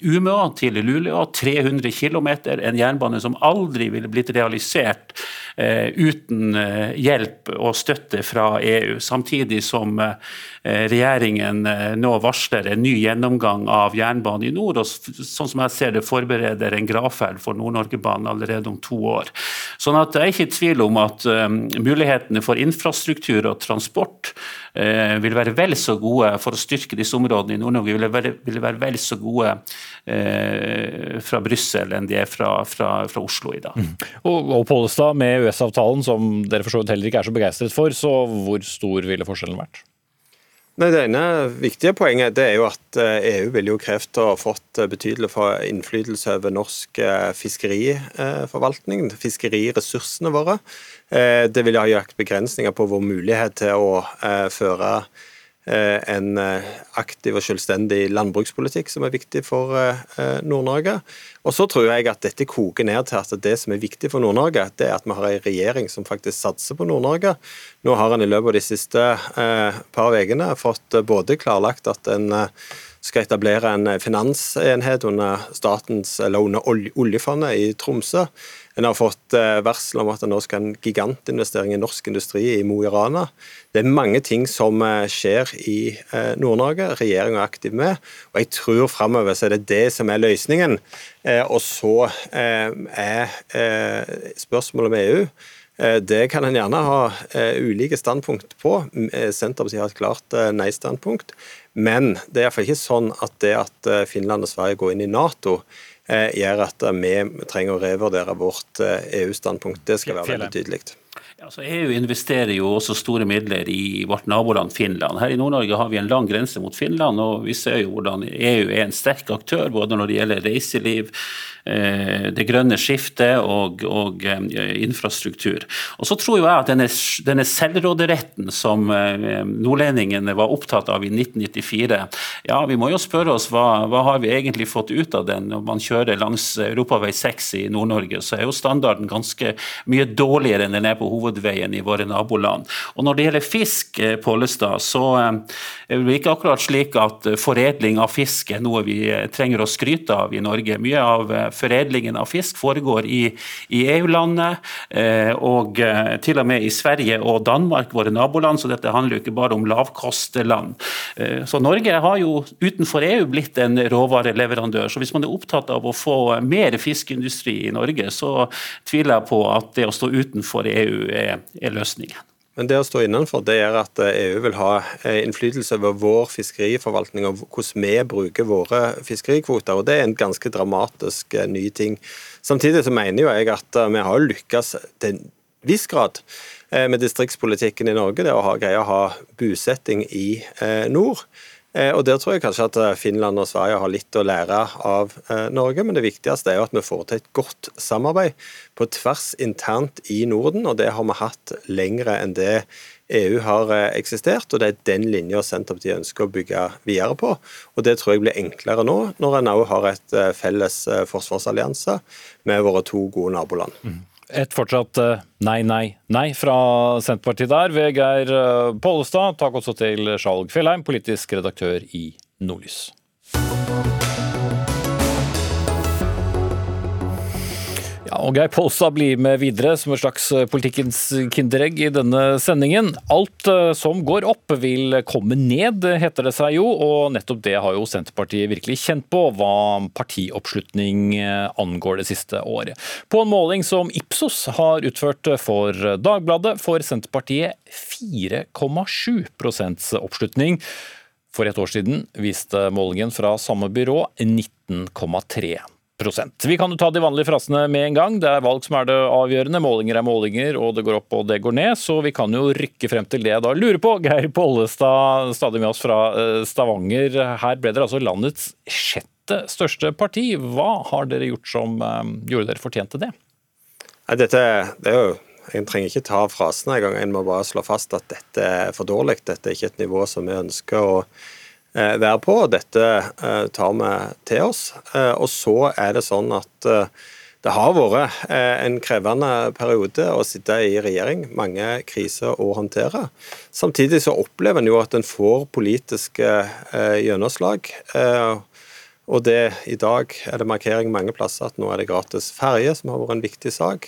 Umeå til Luleå, 300 km, en jernbane som aldri ville blitt realisert uten hjelp og støtte fra EU. Samtidig som regjeringen nå varsler en ny gjennomgang av jernbanen i nord, og sånn som jeg ser det forbereder en gravferd for Nord-Norgebanen allerede om to år. Sånn at Jeg er ikke tvil om at mulighetene for infrastruktur og transport vil være vel så gode for å styrke disse områdene i Nord-Norge, vil være, vil vel så gode eh, fra Brussel enn de er fra, fra, fra Oslo i dag. Mm. Og, og Pollestad, med EØS-avtalen, som dere for så vidt heller ikke er så begeistret for, så hvor stor ville forskjellen vært? Nei, Det ene viktige poenget det er jo at EU eh, e ville jo krevd å fått betydelig betydelig innflytelse over norsk eh, fiskeriforvaltning, fiskeriressursene våre. Det ville ha gjort begrensninger på vår mulighet til å føre Eh, en eh, aktiv og selvstendig landbrukspolitikk som er viktig for eh, Nord-Norge. Og så tror jeg at dette koker ned til at det som er viktig for Nord-Norge, det er at vi har en regjering som faktisk satser på Nord-Norge. Nå har en i løpet av de siste par ukene fått både klarlagt at en skal etablere en finansenhet under, statens, eller under oljefondet i Tromsø. En har fått eh, varsel om at det nå skal en gigantinvestering i norsk industri i Mo i Rana. Det er mange ting som eh, skjer i eh, Nord-Norge. Regjeringa er aktiv med. Og jeg tror framover så er det det som er løsningen. Og så er spørsmålet med EU det kan en gjerne ha ulike standpunkt på. Senterpartiet har et klart nei-standpunkt. Men det er iallfall ikke sånn at det at Finland og Sverige går inn i Nato, gjør at vi trenger å revurdere vårt eh, EU-standpunkt. Det skal være veldig tydelig. Altså EU investerer jo også store midler i vårt naboland Finland. Her i Nord-Norge har vi en lang grense mot Finland, og vi ser jo hvordan EU er en sterk aktør både når det gjelder reiseliv, Eh, det grønne skiftet og, og eh, infrastruktur. Og så tror jeg at denne, denne selvråderetten som eh, nordlendingene var opptatt av i 1994, ja, vi må jo spørre oss hva, hva har vi egentlig fått ut av den når man kjører langs Europavei 6 i Nord-Norge, så er jo standarden ganske mye dårligere enn den er på hovedveien i våre naboland. Og når det gjelder fisk, Pollestad, så er det ikke akkurat slik at foredling av fisk er noe vi trenger å skryte av i Norge. Mye av foredlingen av fisk foregår i, i EU-landet, eh, og eh, til og med i Sverige og Danmark, våre naboland, så dette handler jo ikke bare om lavkostland. Eh, så Norge har jo utenfor EU blitt en råvareleverandør. Så hvis man er opptatt av å få mer fiskeindustri i Norge, så tviler jeg på at det å stå utenfor EU er, er løsningen. Men det å stå innenfor det gjør at EU eh, vil ha eh, innflytelse over vår fiskeriforvaltning og hvordan vi bruker våre fiskerikvoter. og Det er en ganske dramatisk eh, ny ting. Samtidig så mener jo jeg at vi har lykkes til en viss grad med distriktspolitikken i Norge. Det å ha, greie å ha bosetting i nord. Eh, og Der tror jeg kanskje at eh, Finland og Sverige har litt å lære av eh, Norge, men det viktigste er jo at vi får til et godt samarbeid på tvers internt i Norden, og det har vi hatt lengre enn det EU har eksistert, og det er den linja Senterpartiet ønsker å bygge videre på. Og Det tror jeg blir enklere nå, når en òg har et felles forsvarsallianse med våre to gode naboland. Mm. Et fortsatt eh, nei, nei, nei fra Senterpartiet der. Ved Geir eh, Pollestad. Takk også til Skjalg Fjellheim, politisk redaktør i Nordlys. Og Geir Polstad blir med videre som et slags eh, politikkens kinderegg i denne sendingen. Alt eh, som går opp vil komme ned, heter det seg jo, og nettopp det har jo Senterpartiet virkelig kjent på hva partioppslutning eh, angår det siste året. På en måling som Ipsos har utført for Dagbladet, får Senterpartiet 4,7% oppslutning. For et år siden viste målingen fra samme byrå 19,3 vi kan jo ta de vanlige frasene med en gang. Det er valg som er det avgjørende. Målinger er målinger, og det går opp og det går ned. Så vi kan jo rykke frem til det jeg da lurer på. Geir Pollestad, stadig med oss fra eh, Stavanger. Her ble dere altså landets sjette største parti. Hva har dere gjort som eh, gjorde dere fortjente det? Nei, dette, det er jo en trenger ikke ta frasene engang, en må bare slå fast at dette er for dårlig. Dette er ikke et nivå som vi ønsker å være på. Dette eh, tar vi til oss. Eh, og så er det sånn at det har vært en krevende periode å sitte i regjering. Mange kriser å håndtere. Samtidig så opplever en jo at en får politiske gjennomslag. Og det, I dag er det markering mange plasser at nå er det gratis ferje, som har vært en viktig sak.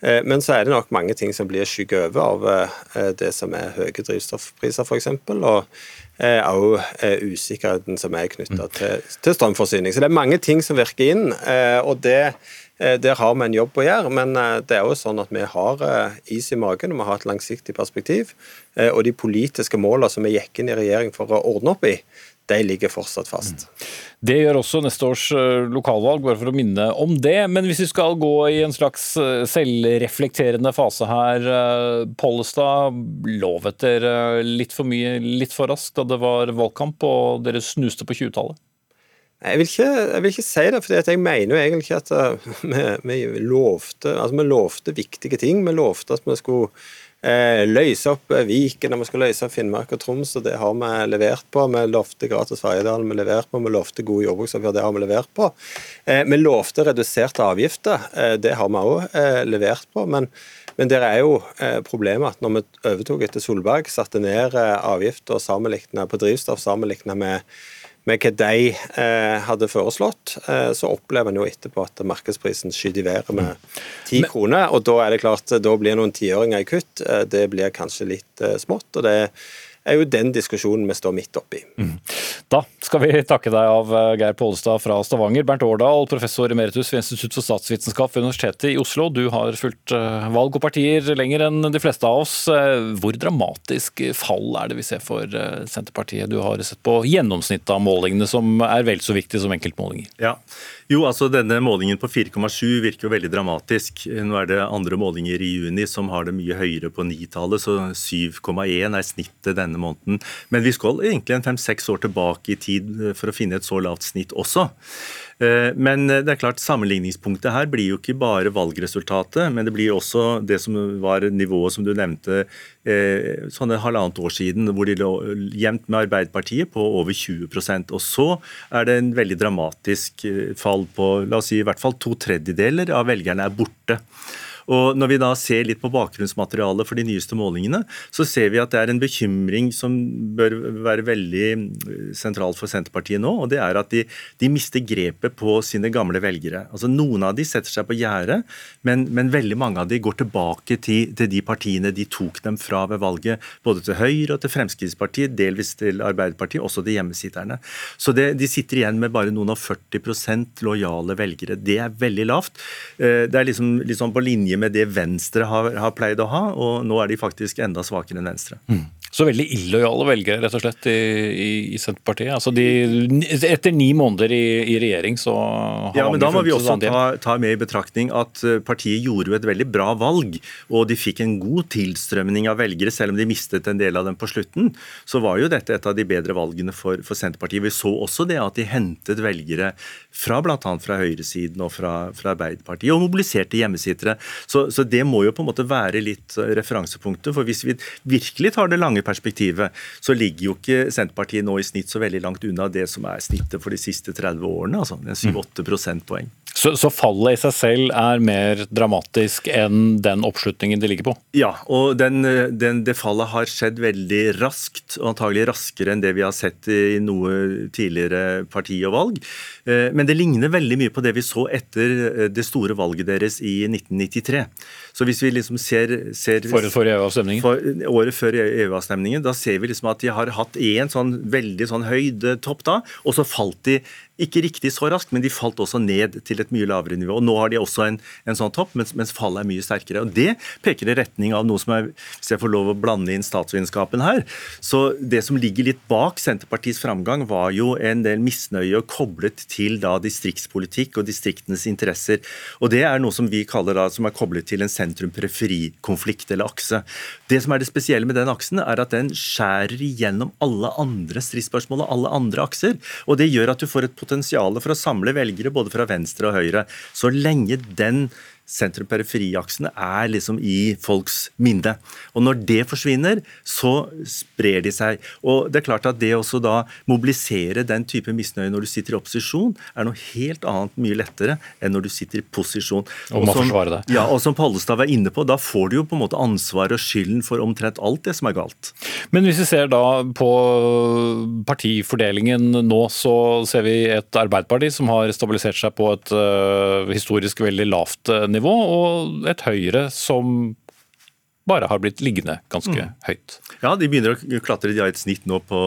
Men så er det nok mange ting som blir skygget over av det som er høye drivstoffpriser, f.eks. Og òg usikkerheten som er knytta til, til strømforsyning. Så det er mange ting som virker inn. og det der har vi en jobb å gjøre, men det er jo sånn at vi har is i magen og vi har et langsiktig perspektiv. Og de politiske målene som vi gikk inn i regjering for å ordne opp i, de ligger fortsatt fast. Det gjør også neste års eh, lokalvalg, bare for å minne om det. Men hvis vi skal gå i en slags eh, selvreflekterende fase her, eh, Pollestad lovet dere litt for mye litt for raskt da det var valgkamp og dere snuste på 20-tallet? Jeg vil, ikke, jeg vil, ikke, si det, for jeg mener jo egentlig ikke at vi, vi, lovte, altså vi lovte viktige ting. Vi lovte at vi skulle løse opp eh, Viken, og vi skal løse opp Finnmark og Troms, og det har vi levert på. Vi lovte gratis Ferjedalen, vi leverte på. Vi lovte gode jordbruksoppgjør, det har vi levert på. Eh, vi lovte reduserte avgifter, eh, det har vi òg eh, levert på. men men det er jo eh, problemet at når vi overtok etter Solberg, satte ned avgifter på drivstoff sammenlignet med med hva de eh, hadde foreslått, eh, så opplever en jo etterpå at markedsprisen skyter i været med ti kroner. Og da er det klart, da blir noen tiåringer i kutt. Eh, det blir kanskje litt eh, smått. og det er jo den diskusjonen vi står midt oppi. Mm. Da skal vi takke deg av eh, Geir Pålestad fra Stavanger. Bernt Årdal, professor emeritus ved Institutt for statsvitenskap ved Universitetet i Oslo. Du har fulgt eh, valg og partier lenger enn de fleste av oss. Eh, hvor dramatisk fall er det vi ser for Senterpartiet? Du har sett på gjennomsnittet av målingene, som er vel så viktig som enkeltmålinger. Ja, jo, altså Denne målingen på 4,7 virker jo veldig dramatisk. Nå er det andre målinger i juni som har det mye høyere på 9-tallet, så 7,1 er snittet denne måneden. Men vi skal egentlig en fem-seks år tilbake i tid for å finne et så lavt snitt også. Eh, men det er klart sammenligningspunktet her blir jo ikke bare valgresultatet, men det blir også det som var nivået som du nevnte eh, sånn et halvannet år siden, hvor de lå jevnt med Arbeiderpartiet på over 20% Og så er det en veldig dramatisk eh, fall på la oss si i hvert fall to tredjedeler av velgerne er borte. Og Når vi da ser litt på bakgrunnsmaterialet for de nyeste målingene, så ser vi at det er en bekymring som bør være veldig eh, sentralt for Senterpartiet nå. og det er at de, de mister grepet på sine gamle velgere. Altså Noen av de setter seg på gjerdet, men, men, veldig mange av de går tilbake til, til, de partiene de tok dem fra ved valget. Både til Høyre og til Fremskrittspartiet, delvis til Arbeiderpartiet, også til hjemmesitterne. Så det, de sitter igjen med bare noen og 40% lojale velgere. Det er veldig lavt. Eh, det er liksom, liksom på linje linje med det Venstre har, har, pleid å ha, og nå er de faktisk enda svakere enn Venstre. Mm. Så veldig illojale velgere rett og slett i, i, Senterpartiet. Altså de, etter ni måneder i, i regjering så har Ja, men Da må vi også ta, ta, med i betraktning at eh, partiet gjorde jo et veldig bra valg. Og de fikk en god tilstrømning av velgere, selv om de mistet en del av dem på slutten. Så var jo dette et av de bedre valgene for, for Senterpartiet. Vi så også det at de hentet velgere fra bl.a. fra høyresiden og fra, fra Arbeiderpartiet, og mobiliserte hjemmesittere. Så, så, det må jo på en måte være litt referansepunktet. For hvis vi virkelig tar det lange perspektivet, så ligger jo ikke Senterpartiet nå i snitt så veldig langt unna det som er snittet for de siste 30 årene, altså 7-8 prosentpoeng. Så, så, fallet i seg selv er mer dramatisk enn den oppslutningen de ligger på? Ja, og den, den, det fallet har skjedd veldig raskt, og antagelig raskere enn det vi har sett i noe tidligere parti og valg. Eh, men det ligner veldig mye på det vi så etter eh, det store valget deres i 1993. Så hvis vi liksom ser, ser Forut for EU-avstemningen? For, året før EU-avstemningen. Da ser vi liksom at de har hatt en sånn veldig sånn høydetopp da, og så falt de ikke riktig så raskt, men de falt også ned til et mye lavere nivå. Og Nå har de også en, en sånn topp, mens, mens, fallet er mye sterkere. Og Det peker i retning av noe som er, hvis jeg får lov å blande inn statsvitenskapen her, så det som ligger litt bak Senterpartiets framgang, var jo en del misnøye koblet til da distriktspolitikk og distriktenes interesser. Og Det er noe som vi kaller da, som er koblet til en sentrum-periferi-konflikt eller akse. Det som er det spesielle med den aksen, er at den skjærer igjennom alle andre stridsspørsmål og alle andre akser. Og det gjør at du får et potensial for å samle velgere både fra venstre og høyre. Så lenge den sentrum-periferiaksene er liksom i folks minne. Og når det forsvinner, så sprer de seg. Og det er klart at det også da mobilisere den type misnøye når du sitter i opposisjon, er noe helt annet mye lettere enn når du sitter i posisjon. Og, må som, det. Ja, og som Pollestad var inne på, da får du jo på en måte ansvaret og skylden for omtrent alt det som er galt. Men hvis vi ser da på partifordelingen nå, så ser vi et Arbeiderparti som har stabilisert seg på et uh, historisk veldig lavt uh, nivå nivå, og et Høyre som bare har blitt liggende ganske mm. høyt. Ja, de begynner å klatre. De har et snitt nå på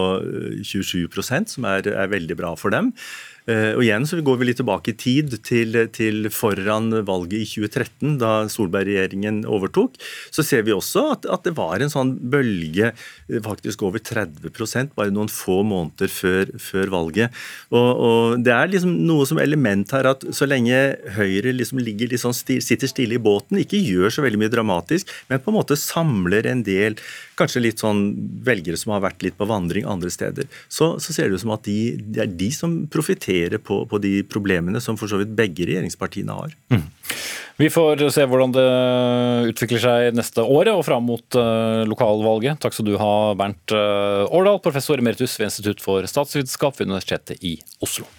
27% som er, er veldig bra for dem. Eh, og igjen så går vi litt tilbake i tid, til, til foran valget i 2013, da Solberg-regjeringen overtok. Så ser vi også at, at, det var en sånn bølge, eh, faktisk over 30% bare noen få måneder før, før valget. Og, og, Det er liksom noe som element her at så lenge Høyre liksom ligger litt sånn sitter stille i båten, ikke gjør så veldig mye dramatisk, men på en måte samler en del kanskje litt sånn velgere som har vært litt på vandring andre steder, så, så ser det ut som at de, det er de som profitterer på, på, de problemene som for så vidt begge regjeringspartiene har. Mm. Vi får se hvordan det utvikler seg neste året og fram mot uh, lokalvalget. Takk skal du ha, Bernt uh, Årdal, professor emeritus ved Institutt for statsvitenskap ved Universitetet i Oslo.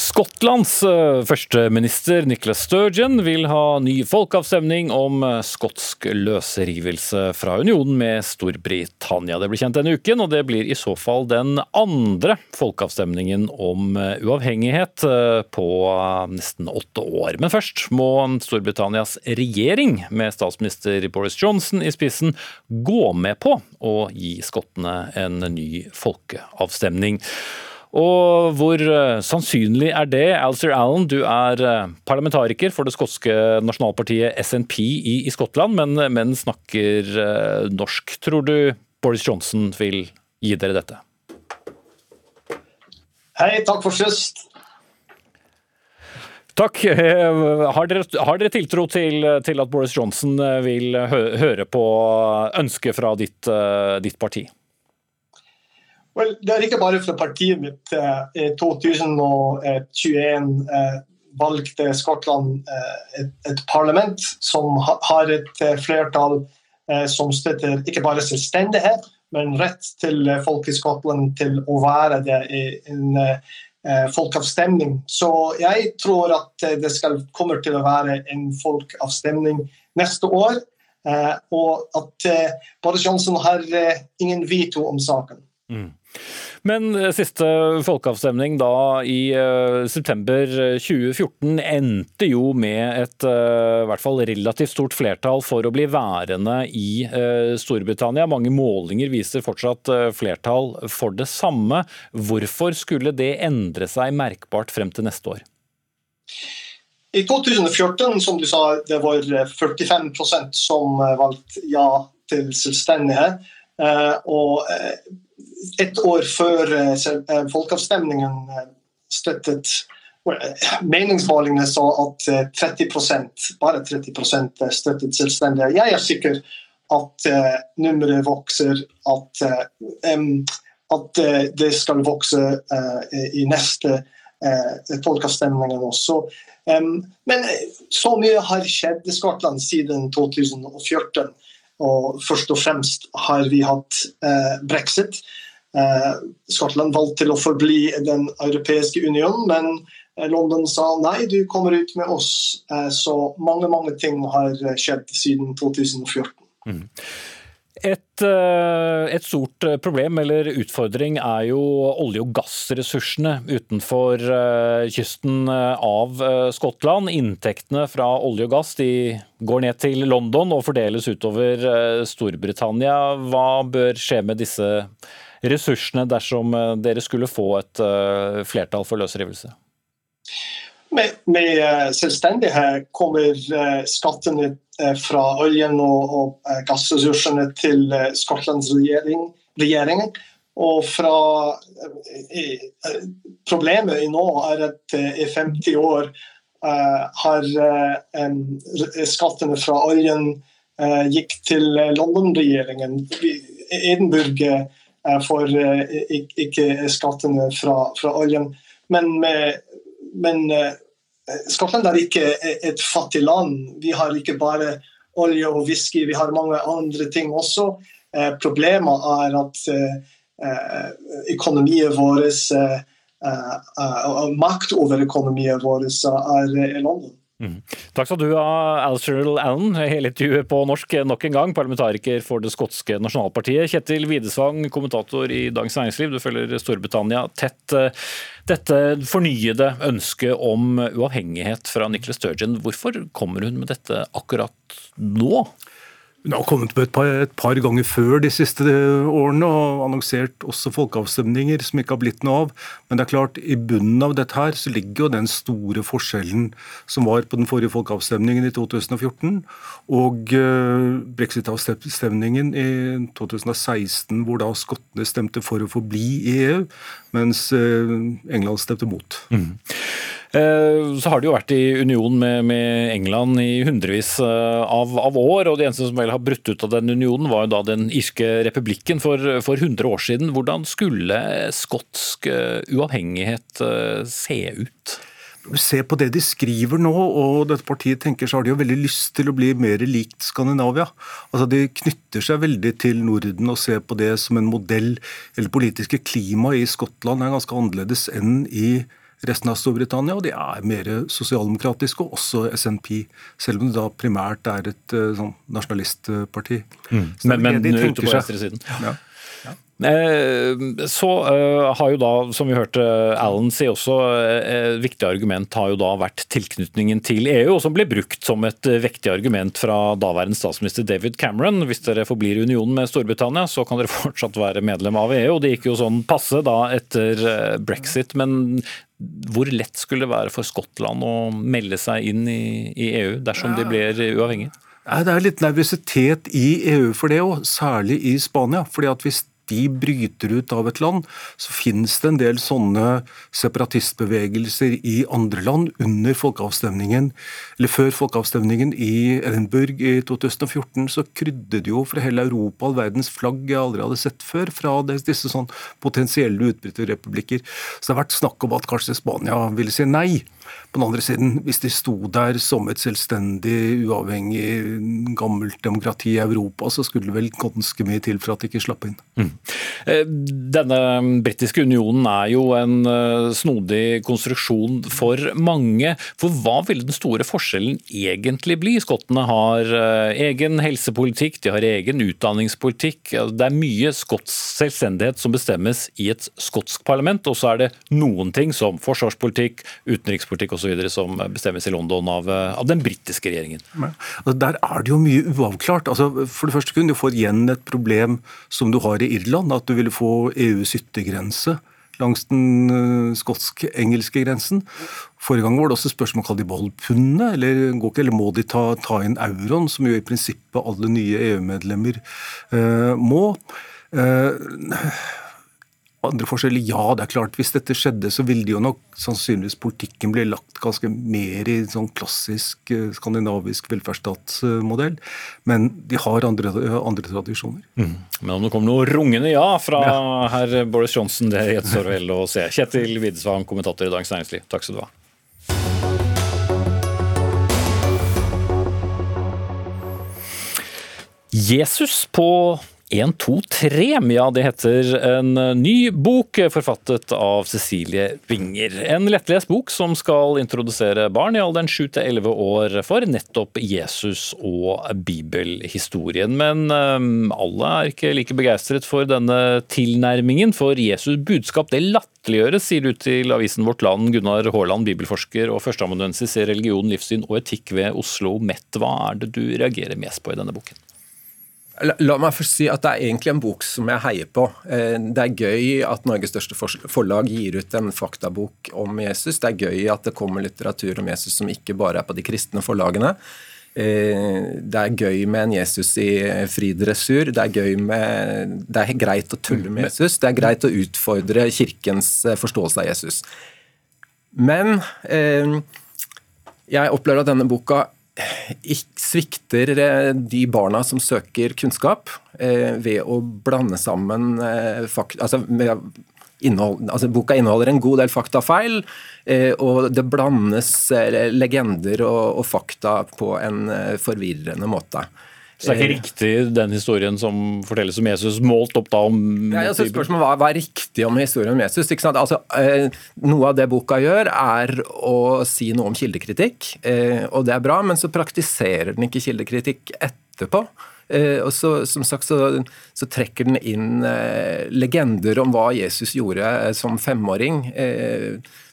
Skottlands eh, førsteminister Nicholas Sturgeon vil ha ny folkeavstemning om eh, skotsk løsrivelse fra unionen med Storbritannia. Det blir kjent denne uken, og det blir i så fall den andre folkeavstemningen om eh, uavhengighet på nesten åtte år. Men først må Storbritannias regjering, med statsminister Boris Johnson i spissen, gå med på å gi skottene en ny folkeavstemning. Og hvor eh, sannsynlig er det? Alistair Allen, du er eh, parlamentariker for det skotske nasjonalpartiet SNP i, i Skottland, men, men, snakker eh, norsk. Tror du Boris Johnson vil gi dere dette? Hei, takk for sist. Takk. Har dere, har dere tiltro til, til, at Boris Johnson vil høre på ønsket fra ditt, ditt parti? Well, det er ikke bare fra partiet mitt. I 2021 valgte Skottland eh, et, parlament som har et eh, flertall eh, som støtter ikke bare selvstendighet, men rett til folk i Skottland til å være det i en folkeavstemning. Så jeg tror at det skal, kommer til å være en folkeavstemning neste år. Og at Boris Johnson har ingen veto om saken. Mm. Men eh, siste folkeavstemning da i uh, september 2014 eh, endte jo med et i hvert fall relativt stort flertall for å bli værende i Storbritannia. Mange målinger viser fortsatt flertall for det samme. Hvorfor skulle det endre seg merkbart frem til neste år? I 2014, som du sa, det var 45% som valgte ja til selvstendighet. Og ett år før eh, eh, folkeavstemningen eh, støttet Meningsmålingene sa at 30% bare 30 støttet selvstendige. Jeg er sikker at nummeret vokser, at, at det skal vokse i neste folkeavstemningen også. Men så mye har skjedd i Skottland siden 2014. Og først og fremst har vi hatt brexit. Eh, Skottland valgte til å forbli den europeiske unionen, men eh, London sa nei, du kommer ut med oss. Eh, så mange mange ting har skjedd siden 2014. Mm. Et, et, stort problem eller utfordring er jo olje- og gassressursene utenfor kysten av Skottland. Inntektene fra olje og gass går ned til London og fordeles utover Storbritannia. Hva bør skje med disse ressursene dersom eh, dere skulle få et eh, flertall for løsrivelse? Med, med eh, selvstendighet kommer skattene fra oljen og, og gassressursene til Skottlands regjering, regjering. Og fra Problemet nå er at i 50 år har skattene fra oljen gikk til London-regjeringen. Edinburgh Eh, eh, ikke skattene fra, fra oljen. Men, med, men eh, Skottland er ikke et fattig land. Vi har ikke bare olje og whisky, vi har mange andre ting også. Problemet er at økonomien vår, makt over økonomien vår, er London. Mm. Takk skal du ha, Alistair Allen, hele intervjuet på norsk nok en gang. Parlamentariker for det skotske nasjonalpartiet. Kjetil Widesvang, kommentator i Dagens Næringsliv, du følger Storbritannia tett. Dette fornyede ønsket om uavhengighet fra Nicholas Sturgeon, hvorfor kommer hun med dette akkurat nå? Hun har kommet på et par, et par, ganger før de siste årene og annonsert også folkeavstemninger som ikke har blitt noe av. Men det er klart, i bunnen av dette her så ligger jo den store forskjellen som var på den forrige folkeavstemningen i 2014 og uh, brexit-avstemningen i 2016, hvor da skottene stemte for å forbli i EU, mens uh, England stemte mot. Mm. Eh, så har de jo vært i union med, med England i hundrevis eh, av, av, år, og de eneste som vel har brutt ut av den unionen, var jo da den irske republikken for, for 100 år siden. Hvordan skulle skotsk eh, uavhengighet se ut? Se på det de skriver nå, og dette partiet tenker så har de jo veldig lyst til å bli mer likt Skandinavia. Altså De knytter seg veldig til Norden og ser på det som en modell. Eller politiske klimaet i Skottland er ganske annerledes enn i resten av Storbritannia, og de er mer sosialdemokratiske, og også SNP, selv om det da primært er et uh, sånn nasjonalistparti. Mm. Men, men ute på venstresiden. Ja. Eh, så uh, har jo da, som vi hørte Allen si også, et viktig argument har jo da vært tilknytningen til EU, og som ble brukt som et vektig argument fra daværende statsminister David Cameron. Hvis dere forblir i unionen med Storbritannia, så kan dere fortsatt være medlem av EU. og Det gikk jo sånn passe da etter brexit, men hvor lett skulle det være for Skottland å melde seg inn i, i EU dersom de blir uavhengige? Det er litt nervøsitet i EU for det òg, særlig i Spania. fordi at hvis de bryter ut av et land, så finnes det en del sånne separatistbevegelser i andre land under folkeavstemningen, eller før folkeavstemningen i Edinburgh i 2014, så krydde det jo fra hele Europa all verdens flagg jeg aldri hadde sett før, fra disse sånn potensielle utbryterrepublikker. Så det har vært snakk om at kanskje Spania ville si nei. På den andre siden, hvis de sto der som et selvstendig, uavhengig, gammelt demokrati i Europa, så skulle det vel ganske mye til for at de ikke slapp inn. Mm. Eh, denne britiske unionen er jo en eh, snodig konstruksjon for mange. For hva ville den store forskjellen egentlig bli? Skottene har eh, egen helsepolitikk, de har egen utdanningspolitikk. Det er mye skotsk selvstendighet som bestemmes i et skotsk parlament, og så er det noen ting som forsvarspolitikk, utenrikspolitikk osv. som bestemmes i London av, av den britiske regjeringen. Ja. Der er det jo mye uavklart. Altså, for det første kunne du få igjen et problem som du har i Irland, at du ville få EUs yttergrense langs den uh, skotsk-engelske grensen. Forrige gang var det også spørsmål om de beholde pundet, eller, eller må de ta, ta, inn euroen, som jo i prinsippet alle nye EU-medlemmer uh, må. Uh, andre forskjeller? Ja, det er klart. Hvis dette skjedde, så ville det jo nok sannsynligvis politikken bli lagt ganske mer i sånn klassisk eh, skandinavisk velferdsstatsmodell. Men de har andre, andre tradisjoner. Mm. Men om det kommer noe rungende ja fra ja. herr Boris Johnsen, det gjenstår vel å se. Kjetil Widesvang, kommentator i Dagens Næringsliv, takk skal du ha. Jesus på 1, 2, 3. Ja, det heter en ny bok forfattet av Cecilie Winger. En lettlest bok som skal introdusere barn i alderen 7 til 11 år for nettopp Jesus og bibelhistorien. Men um, alle er ikke like begeistret for denne tilnærmingen, for Jesus' budskap det latterliggjøres, sier du til avisen Vårt Land, Gunnar Haaland, bibelforsker og førsteamanuensis i religion, livssyn og etikk ved Oslo MET. Hva er det du reagerer mest på i denne boken? La meg først si at det er egentlig en bok som jeg heier på. Eh, det er gøy at Norges største forlag gir ut en faktabok om Jesus. Det er gøy at det kommer litteratur om Jesus som ikke bare er på de kristne forlagene. Eh, det er gøy med en Jesus i fri dressur. Det er, gøy med, det er greit å tulle med Jesus. Det er greit å utfordre kirkens eh, forståelse av Jesus. Men jeg opplever at denne boka svikter eh, de barna som søker kunnskap, eh, ved å blande sammen fakta fakt... Altså, innhold, altså, boka inneholder en god del faktafeil, og det blandes legender og, og fakta på en forvirrende måte. Så det er ikke riktig den historien som fortelles om Jesus, målt opp da om ja, altså Spørsmålet hva, hva er riktig om historien om Jesus? ikke sant? Altså, eh, noe av det boka gjør, er å si noe om kildekritikk, eh, og det er bra, men så praktiserer den ikke kildekritikk etterpå. Eh, og så, som sagt, så, så trekker den inn eh, legender om hva Jesus gjorde eh, som femåring.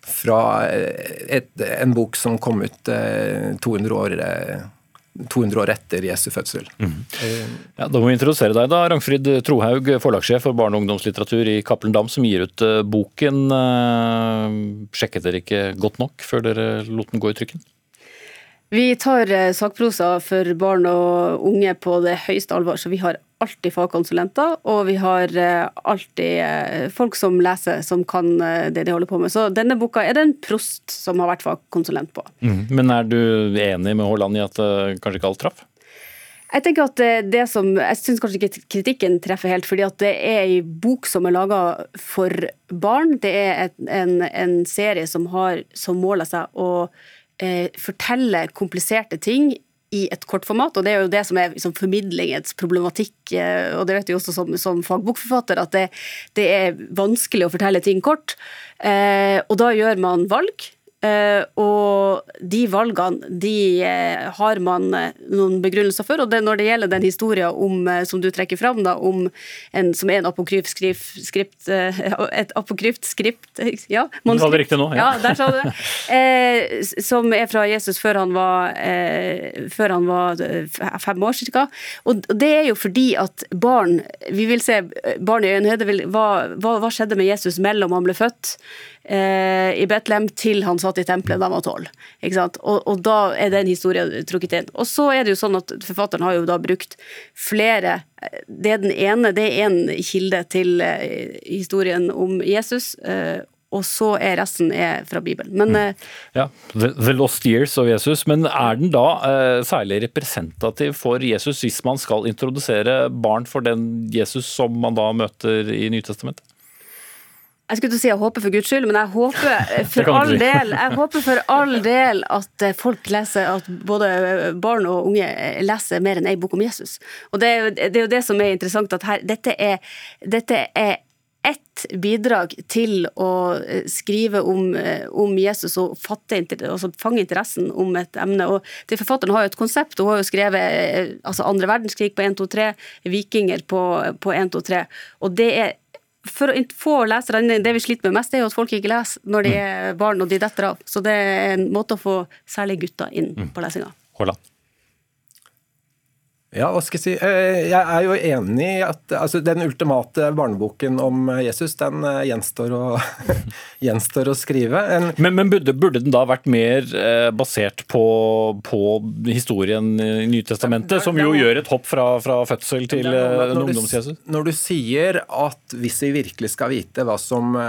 fra et, en bok som kom ut 200 år 200 år etter Jesu fødsel. Mm. Ja, da må vi introdusere deg, da. Rangfrid Trohaug, forlagssjef for barne- og ungdomslitteratur i Cappelen Dam, som gir ut boken. Sjekket dere ikke godt nok før dere lot den gå i trykken? Vi tar eh, sakprosa for barn og unge på det høyeste alvor, så vi har alltid fagkonsulenter, og vi har eh, alltid eh, folk som leser, som kan det de holder på med. Så denne boka er det en prost som har vært fagkonsulent på. Mm. Men er du enig med Haaland i at kanskje ikke alt traff? Jeg tenker at det som, jeg syns kanskje ikke kritikken treffer helt, fordi at det er ei bok som er laga for barn. Det er en, en serie som har som mål av seg å eh, forteller kompliserte ting i et kortformat, og det er jo det som er liksom, formidlingens problematikk. Eh, og det vet vi også som, som fagbokforfatter, at det, det, er vanskelig å fortelle ting kort. Eh, og da gjør man valg og de valgene de uh, har man uh, noen begrunnelser for. Og det, når det gjelder den historien om, som du trekker fram, da, om en, som er en apokryft skript Et apokryft skript Ja, du sa det riktig nå. Ja, ja der sa du det. som er fra Jesus før han var, før han var fem år ca. Og det er jo fordi at barn Vi vil se barn i øyenhøyde. Hva, hva, hva skjedde med Jesus mellom han ble født? Eh, i Betlehem til han satt i tempelet da han var tolv. Og, og, da er den historien trukket inn. Og så er det jo sånn at Forfatteren har jo da brukt flere Det er den ene, det er en kilde til eh, historien om Jesus. Eh, og så er resten er fra Bibelen. Men, mm. Eh, ja, The Lost Years of Jesus. Men er den da eh, særlig representativ for Jesus hvis man skal introdusere barn for den Jesus som man da møter i Nytestamentet? Jeg skulle til å si jeg håper for guds skyld, men jeg håper for all del jeg håper for all del at eh, folk leser, at både barn og unge leser mer enn ei bok om Jesus. Og Det er, det er jo det som er interessant, at her, dette er, dette er ett bidrag til å eh, skrive om, eh, om Jesus og fatte, altså fange interessen om et emne. Og til Forfatteren har jo et konsept. Hun har jo skrevet altså andre verdenskrig på 1, 2, 3, vikinger på, på 1, 2, 3. Og det er for å få lesere Det vi sliter med mest, er jo at folk ikke leser når de mm. er barn og de detter av. Så det er en måte å få særlig gutter inn mm. på lesinga. Holland. Ja, hva skal jeg si. Eh, jeg er jo enig i at altså, den ultimate barneboken om Jesus, den eh, gjenstår å, gjenstår å skrive. En, men, men burde, burde, den da vært mer eh, basert på, på, historien i Nytestamentet, som jo gjør et hopp fra, fra fødsel til en ungdoms-Jesus? Når du sier at hvis vi virkelig skal vite hva som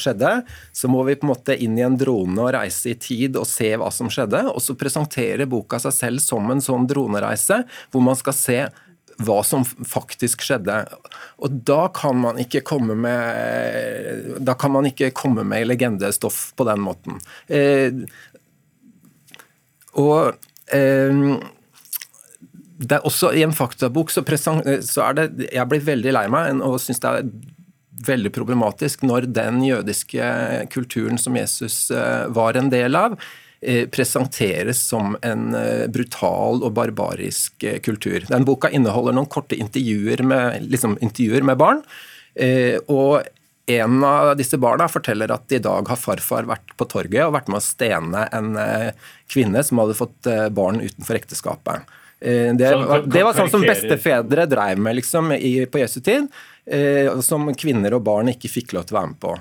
skjedde, så må vi på en måte inn i en drone og reise i tid og se hva som skjedde, og så presenterer boka seg selv som en sånn dronereise, hvor man skal se hva som faktisk skjedde. Og da kan man ikke komme med da kan man ikke komme med legendestoff på den måten. Eh, og eh, det er også I en faktabok så, så er det Jeg blir veldig lei meg og syns det er veldig problematisk når den jødiske kulturen som Jesus eh, var en del av, presenteres som en eh, brutal og barbarisk eh, kultur. Den boka inneholder noen korte intervjuer med, liksom, intervjuer med barn. og en av disse barna forteller at i dag har farfar vært på torget og vært med å stene en kvinne som hadde fått barn utenfor ekteskapet. Det var, det var sånn som bestefedre dreiv med liksom, på Jesu tid, som kvinner og barn ikke fikk lov til å være med på.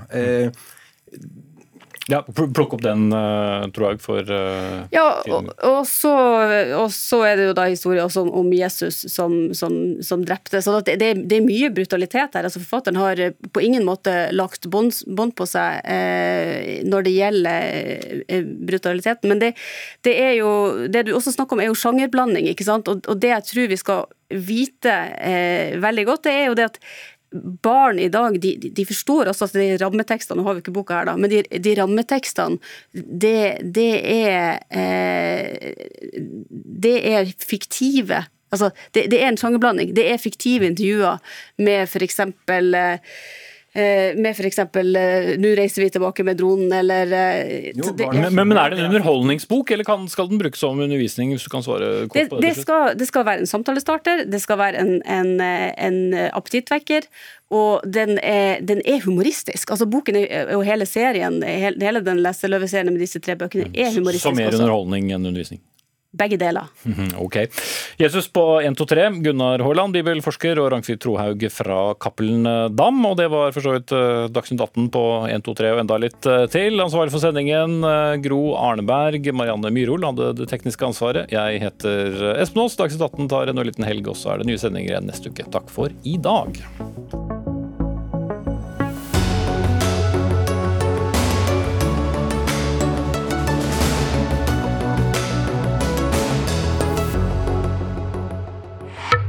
Ja, Plukk opp den, uh, tror jeg, for uh, Ja, og, og, så, og, så, er det jo da historien om, Jesus som, som, som drepte. Så det, det, det, er mye brutalitet her. altså Forfatteren har eh, på ingen måte lagt bånd på seg eh, når det gjelder eh, brutaliteten. Men det, det, er jo Det du også snakker om, er jo sjangerblanding. ikke sant? Og, og det jeg tror vi skal vite eh, veldig godt, det er jo det at barn i dag de, de forstår også at de rammetekstene Nå har vi ikke boka her, da, men de, de rammetekstene, det, det er eh, Det er fiktive Altså, det, det er en sjangerblanding. Det er fiktive intervjuer med f.eks. Eh, med f.eks. Eh, 'Nå reiser vi tilbake med dronen', eller eh, jo, det, men, men, er det en underholdningsbok, eller kan, skal den brukes som undervisning? hvis du kan svare kort det, på det? Det skal, det skal være en samtalestarter, det skal være en, en, en appetittvekker, og den er, den er, humoristisk. Altså Boken er, og hele serien, hele den leseløveserien med disse tre bøkene er humoristisk. Så mer underholdning enn undervisning? Begge deler. Ok. Jesus på 123, Gunnar Haaland, bibelforsker, og Ragnfrid Trohaug fra Cappelen Dam. Og det var for så vidt eh, Dagsnytt 18 på 123 og enda litt eh, til. Ansvarlig for sendingen eh, Gro Arneberg, Marianne Myrhol hadde det tekniske ansvaret. Jeg heter Espen Aas. Dagsnytt 18 tar en liten helg, og så er det nye sendinger igjen neste uke. Takk for i dag.